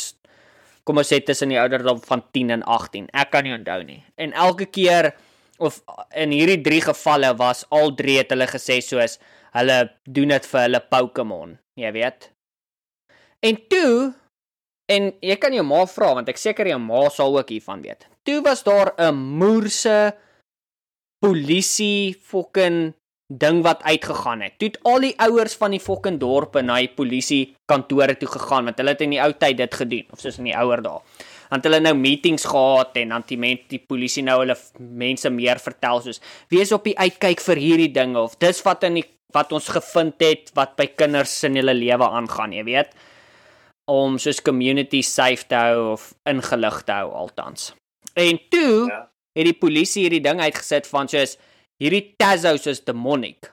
kom ons sê tussen die ouderdom van 10 en 18 ek kan nie onthou nie en elke keer of in hierdie 3 gevalle was al drie het hulle gesê soos hulle doen dit vir hulle Pokémon, jy weet. En toe en jy kan jou ma vra want ek seker jou ma sal ook hiervan weet. Toe was daar 'n moerse polisie fucking ding wat uitgegaan het. Toe het al die ouers van die fucking dorpe na die polisie kantore toe gegaan want hulle het in die ou tyd dit gedoen of soos in die ouer dae want hulle nou meetings gehad en dan die mense die polisie nou hulle mense meer vertel soos wees op die uitkyk vir hierdie dinge of dis wat in die wat ons gevind het wat by kinders in hulle lewe aangaan, jy weet om soos community safe te hou of ingelig te hou altans. En toe ja. het die polisie hierdie ding uitgesit van soos hierdie Tazos is demonic.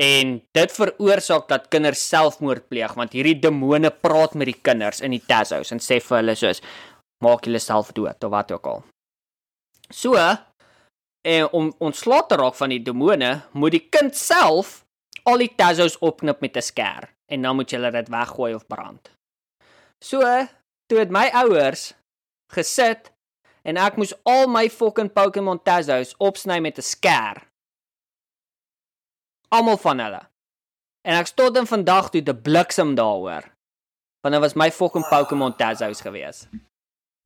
En dit veroorsaak dat kinders selfmoord pleeg want hierdie demone praat met die kinders in die Tazos en sê vir hulle soos maak julle self dood of wat ook al. So en om ontslae te raak van die demone, moet die kind self al die Tazos opknip met 'n skêr en dan moet jy dit weggooi of brand. So, toe het my ouers gesit en ek moes al my fucking Pokémon Tazos opsny met 'n skêr almal van hulle. En ek stot in vandag toe te bliksem daaroor. Want dit was my fucking Pokémon Tazos gewees.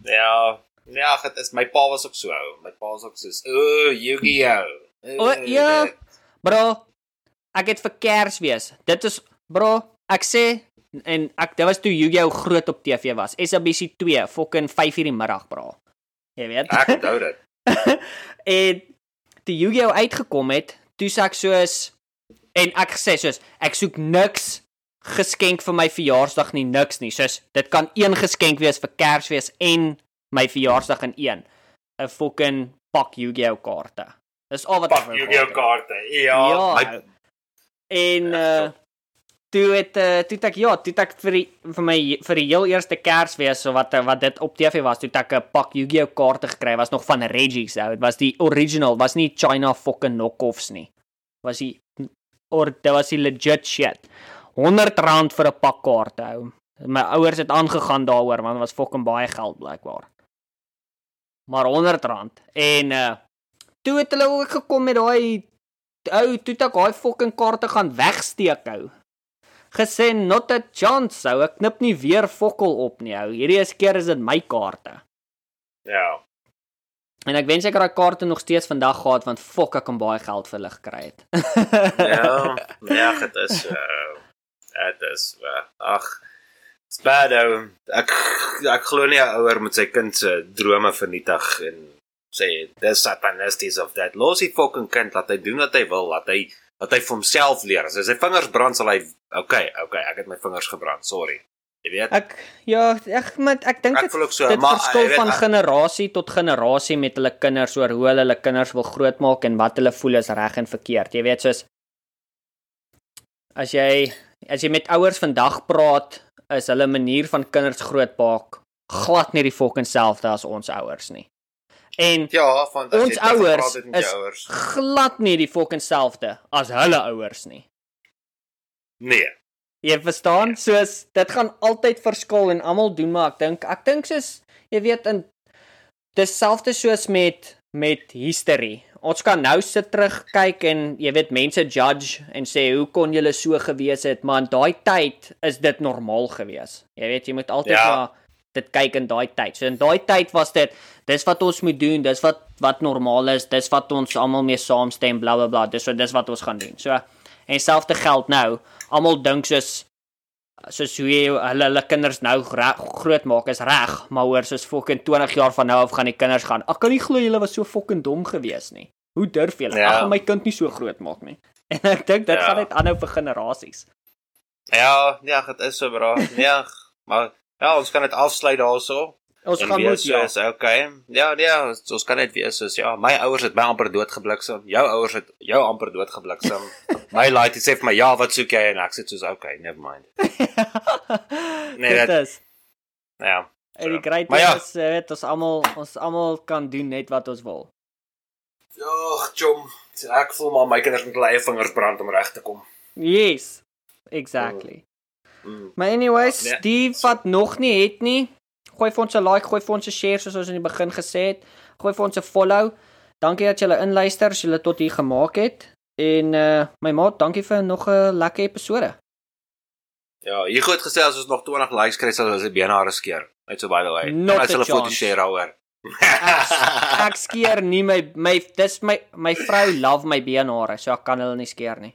Ja, ja, dit is my pa was ook so. My pa was ook so, "O, Yu-Gi-Oh." O, ja. Bro, ek het vir Kersfees. Dit is bro, ek sê en ek dit was toe Yu-Gi-Oh groot op TV was. SABC 2, fucking 5:00 in die middag, bro. Jy weet. Ek onthou dit. <laughs> en toe Yu-Gi-Oh uitgekom het, toe sê ek soos En ek gesê soos ek soek niks geskenk vir my verjaarsdag nie, niks nie. Soos dit kan een geskenk wees vir Kersfees en my verjaarsdag in een. 'n Fucking pak Yu-Gi-Oh kaarte. Dis al wat ek wil. Yu-Gi-Oh kaarte. Ja. ja. My... En uh toe het uh, toe ek ja, toe ek vir die, vir my vir die heel eerste Kersfees so wat wat dit op TV was, toe ek 'n pak Yu-Gi-Oh kaarte gekry was nog van Reggie se. Dit was die original, was nie China fucking knockoffs nie. Was die or dit was die legit shit. 100 rand vir 'n pak kaarte hou. My ouers het aangegaan daaroor want dit was fucking baie geld blykbaar. Maar 100 rand en uh toe het hulle ook gekom met daai ou toe tak daai fucking kaarte gaan wegsteek hou. Gesê not a chance sou ek knip nie weer fokkel op nie ou. Hierdie is keer is dit my kaarte. Ja. En ek wens ek het daai kaarte nog steeds vandag gehad want fok ek kan baie geld vir hulle gekry het. <laughs> ja, ja, dit is uh dit is uh, ag ou. Ek ek glo nie 'n ouer met sy kind se drome vernietig en sê dis satanisties of that. Losie fucking kind laat hy doen wat hy wil, laat hy laat hy vir homself leer. As hy sy vingers brand sal hy okay, okay, ek het my vingers gebrand. Sorry. Jy weet. Ek ja, ek met ek dink dit so, dit maar, verskil weet, van ek, generasie tot generasie met hulle kinders oor hoe hulle hulle kinders wil grootmaak en wat hulle voel is reg en verkeerd. Jy weet soos as jy as jy met ouers vandag praat, is hulle manier van kinders grootmaak glad nie die fucking selfde as ons ouers nie. En ja, van ons ouers is ouwers. glad nie die fucking selfde as hulle ouers nie. Nee. Jy verstaan? Soos dit gaan altyd verskil en almal doen maar ek dink ek dink soos jy weet in dieselfde soos met met history. Ons kan nou sit terugkyk en jy weet mense judge en sê hoe kon julle so gewees het, maar in daai tyd is dit normaal gewees. Jy weet jy moet altyd ja. maar dit kyk in daai tyd. So in daai tyd was dit dis wat ons moet doen, dis wat wat normaal is, dis wat ons almal mee saamstem bla bla bla. Dis so dis wat ons gaan doen. So en selfde geld nou almal dink soos soos hoe jy, hulle hulle kinders nou groot maak is reg, maar hoor soos fucking 20 jaar van nou af gaan die kinders gaan. Ek kan nie glo julle was so fucking dom gewees nie. Hoe durf julle? Ja. Ag my kind nie so groot maak nie. <laughs> En ek dink dit ja. gaan net aanhou vir generasies. Ja, ja, dit is so bra. Nee, maar ja, ons kan dit afsluit daaroor. Ons gaan moet ja. Is okay. Ja, nee, ons, ons kan net wees soos ja, my ouers het my amper doodgebliksem. Jou ouers het jou amper doodgebliksem. <laughs> my laaitie sê vir my ja, wat soek jy en ek sê soos okay, never mind. <laughs> nee, dit is. Ja. En die great thing ja. is dit ons almal ons almal kan doen net wat ons wil. Ja, chom. Ek voel maar my kinders met hulle eie vingers brand om reg te kom. Yes. Exactly. Mm. Maar anyways, nee, Steve wat nog nie het nie, gooi vir ons 'n like, gooi vir ons 'n share soos ons in die begin gesê het. Gooi vir ons 'n follow. Dankie dat julle inluister, as julle tot hier gemaak het. En uh my maat, dankie vir nog 'n lekker episode. Ja, hier goed gesê as ons nog 20 likes kry sal ons die benehare skeer. Net so by the way. Not Ons sal a 'n foto share daaroor. Ek skeer nie my my dis my my vrou love my beenhare, so ek kan hulle nie skeer nie.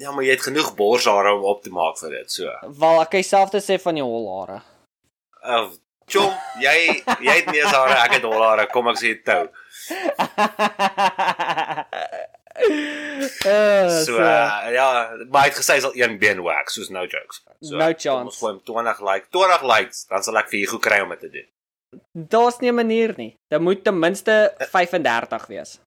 Ja, maar jy het genoeg borshare om op te maak vir dit, so. Wel, ek kan selfde sê van die holhare. Uh, chom, jy jy het neushare, ek het holhare. Kom ek sê tou. uh, <laughs> So uh, ja, maar hy het gesê hy sal een been wax, soos no jokes. So, No chance. ons gooi hom 20 like, 20 likes, dan sal ek vir Hugo kry om dit te doen. Daar's nie 'n manier nie. Dit moet ten minste 35 wees.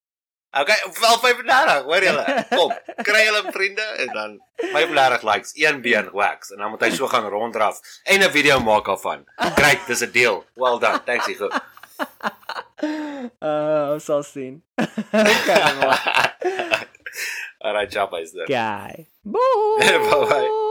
Okay, wel 35, hoor julle. <laughs> Kom, kry julle vriende en dan 35 likes, een been wax en dan moet hy so gaan ronddraf en 'n video maak daarvan. Great, dis 'n deal. Well done. Thanks Hugo. Uh, ons sal sien. <laughs> okay, man. Alright, chop is there. Guy. Bye. Bye-bye.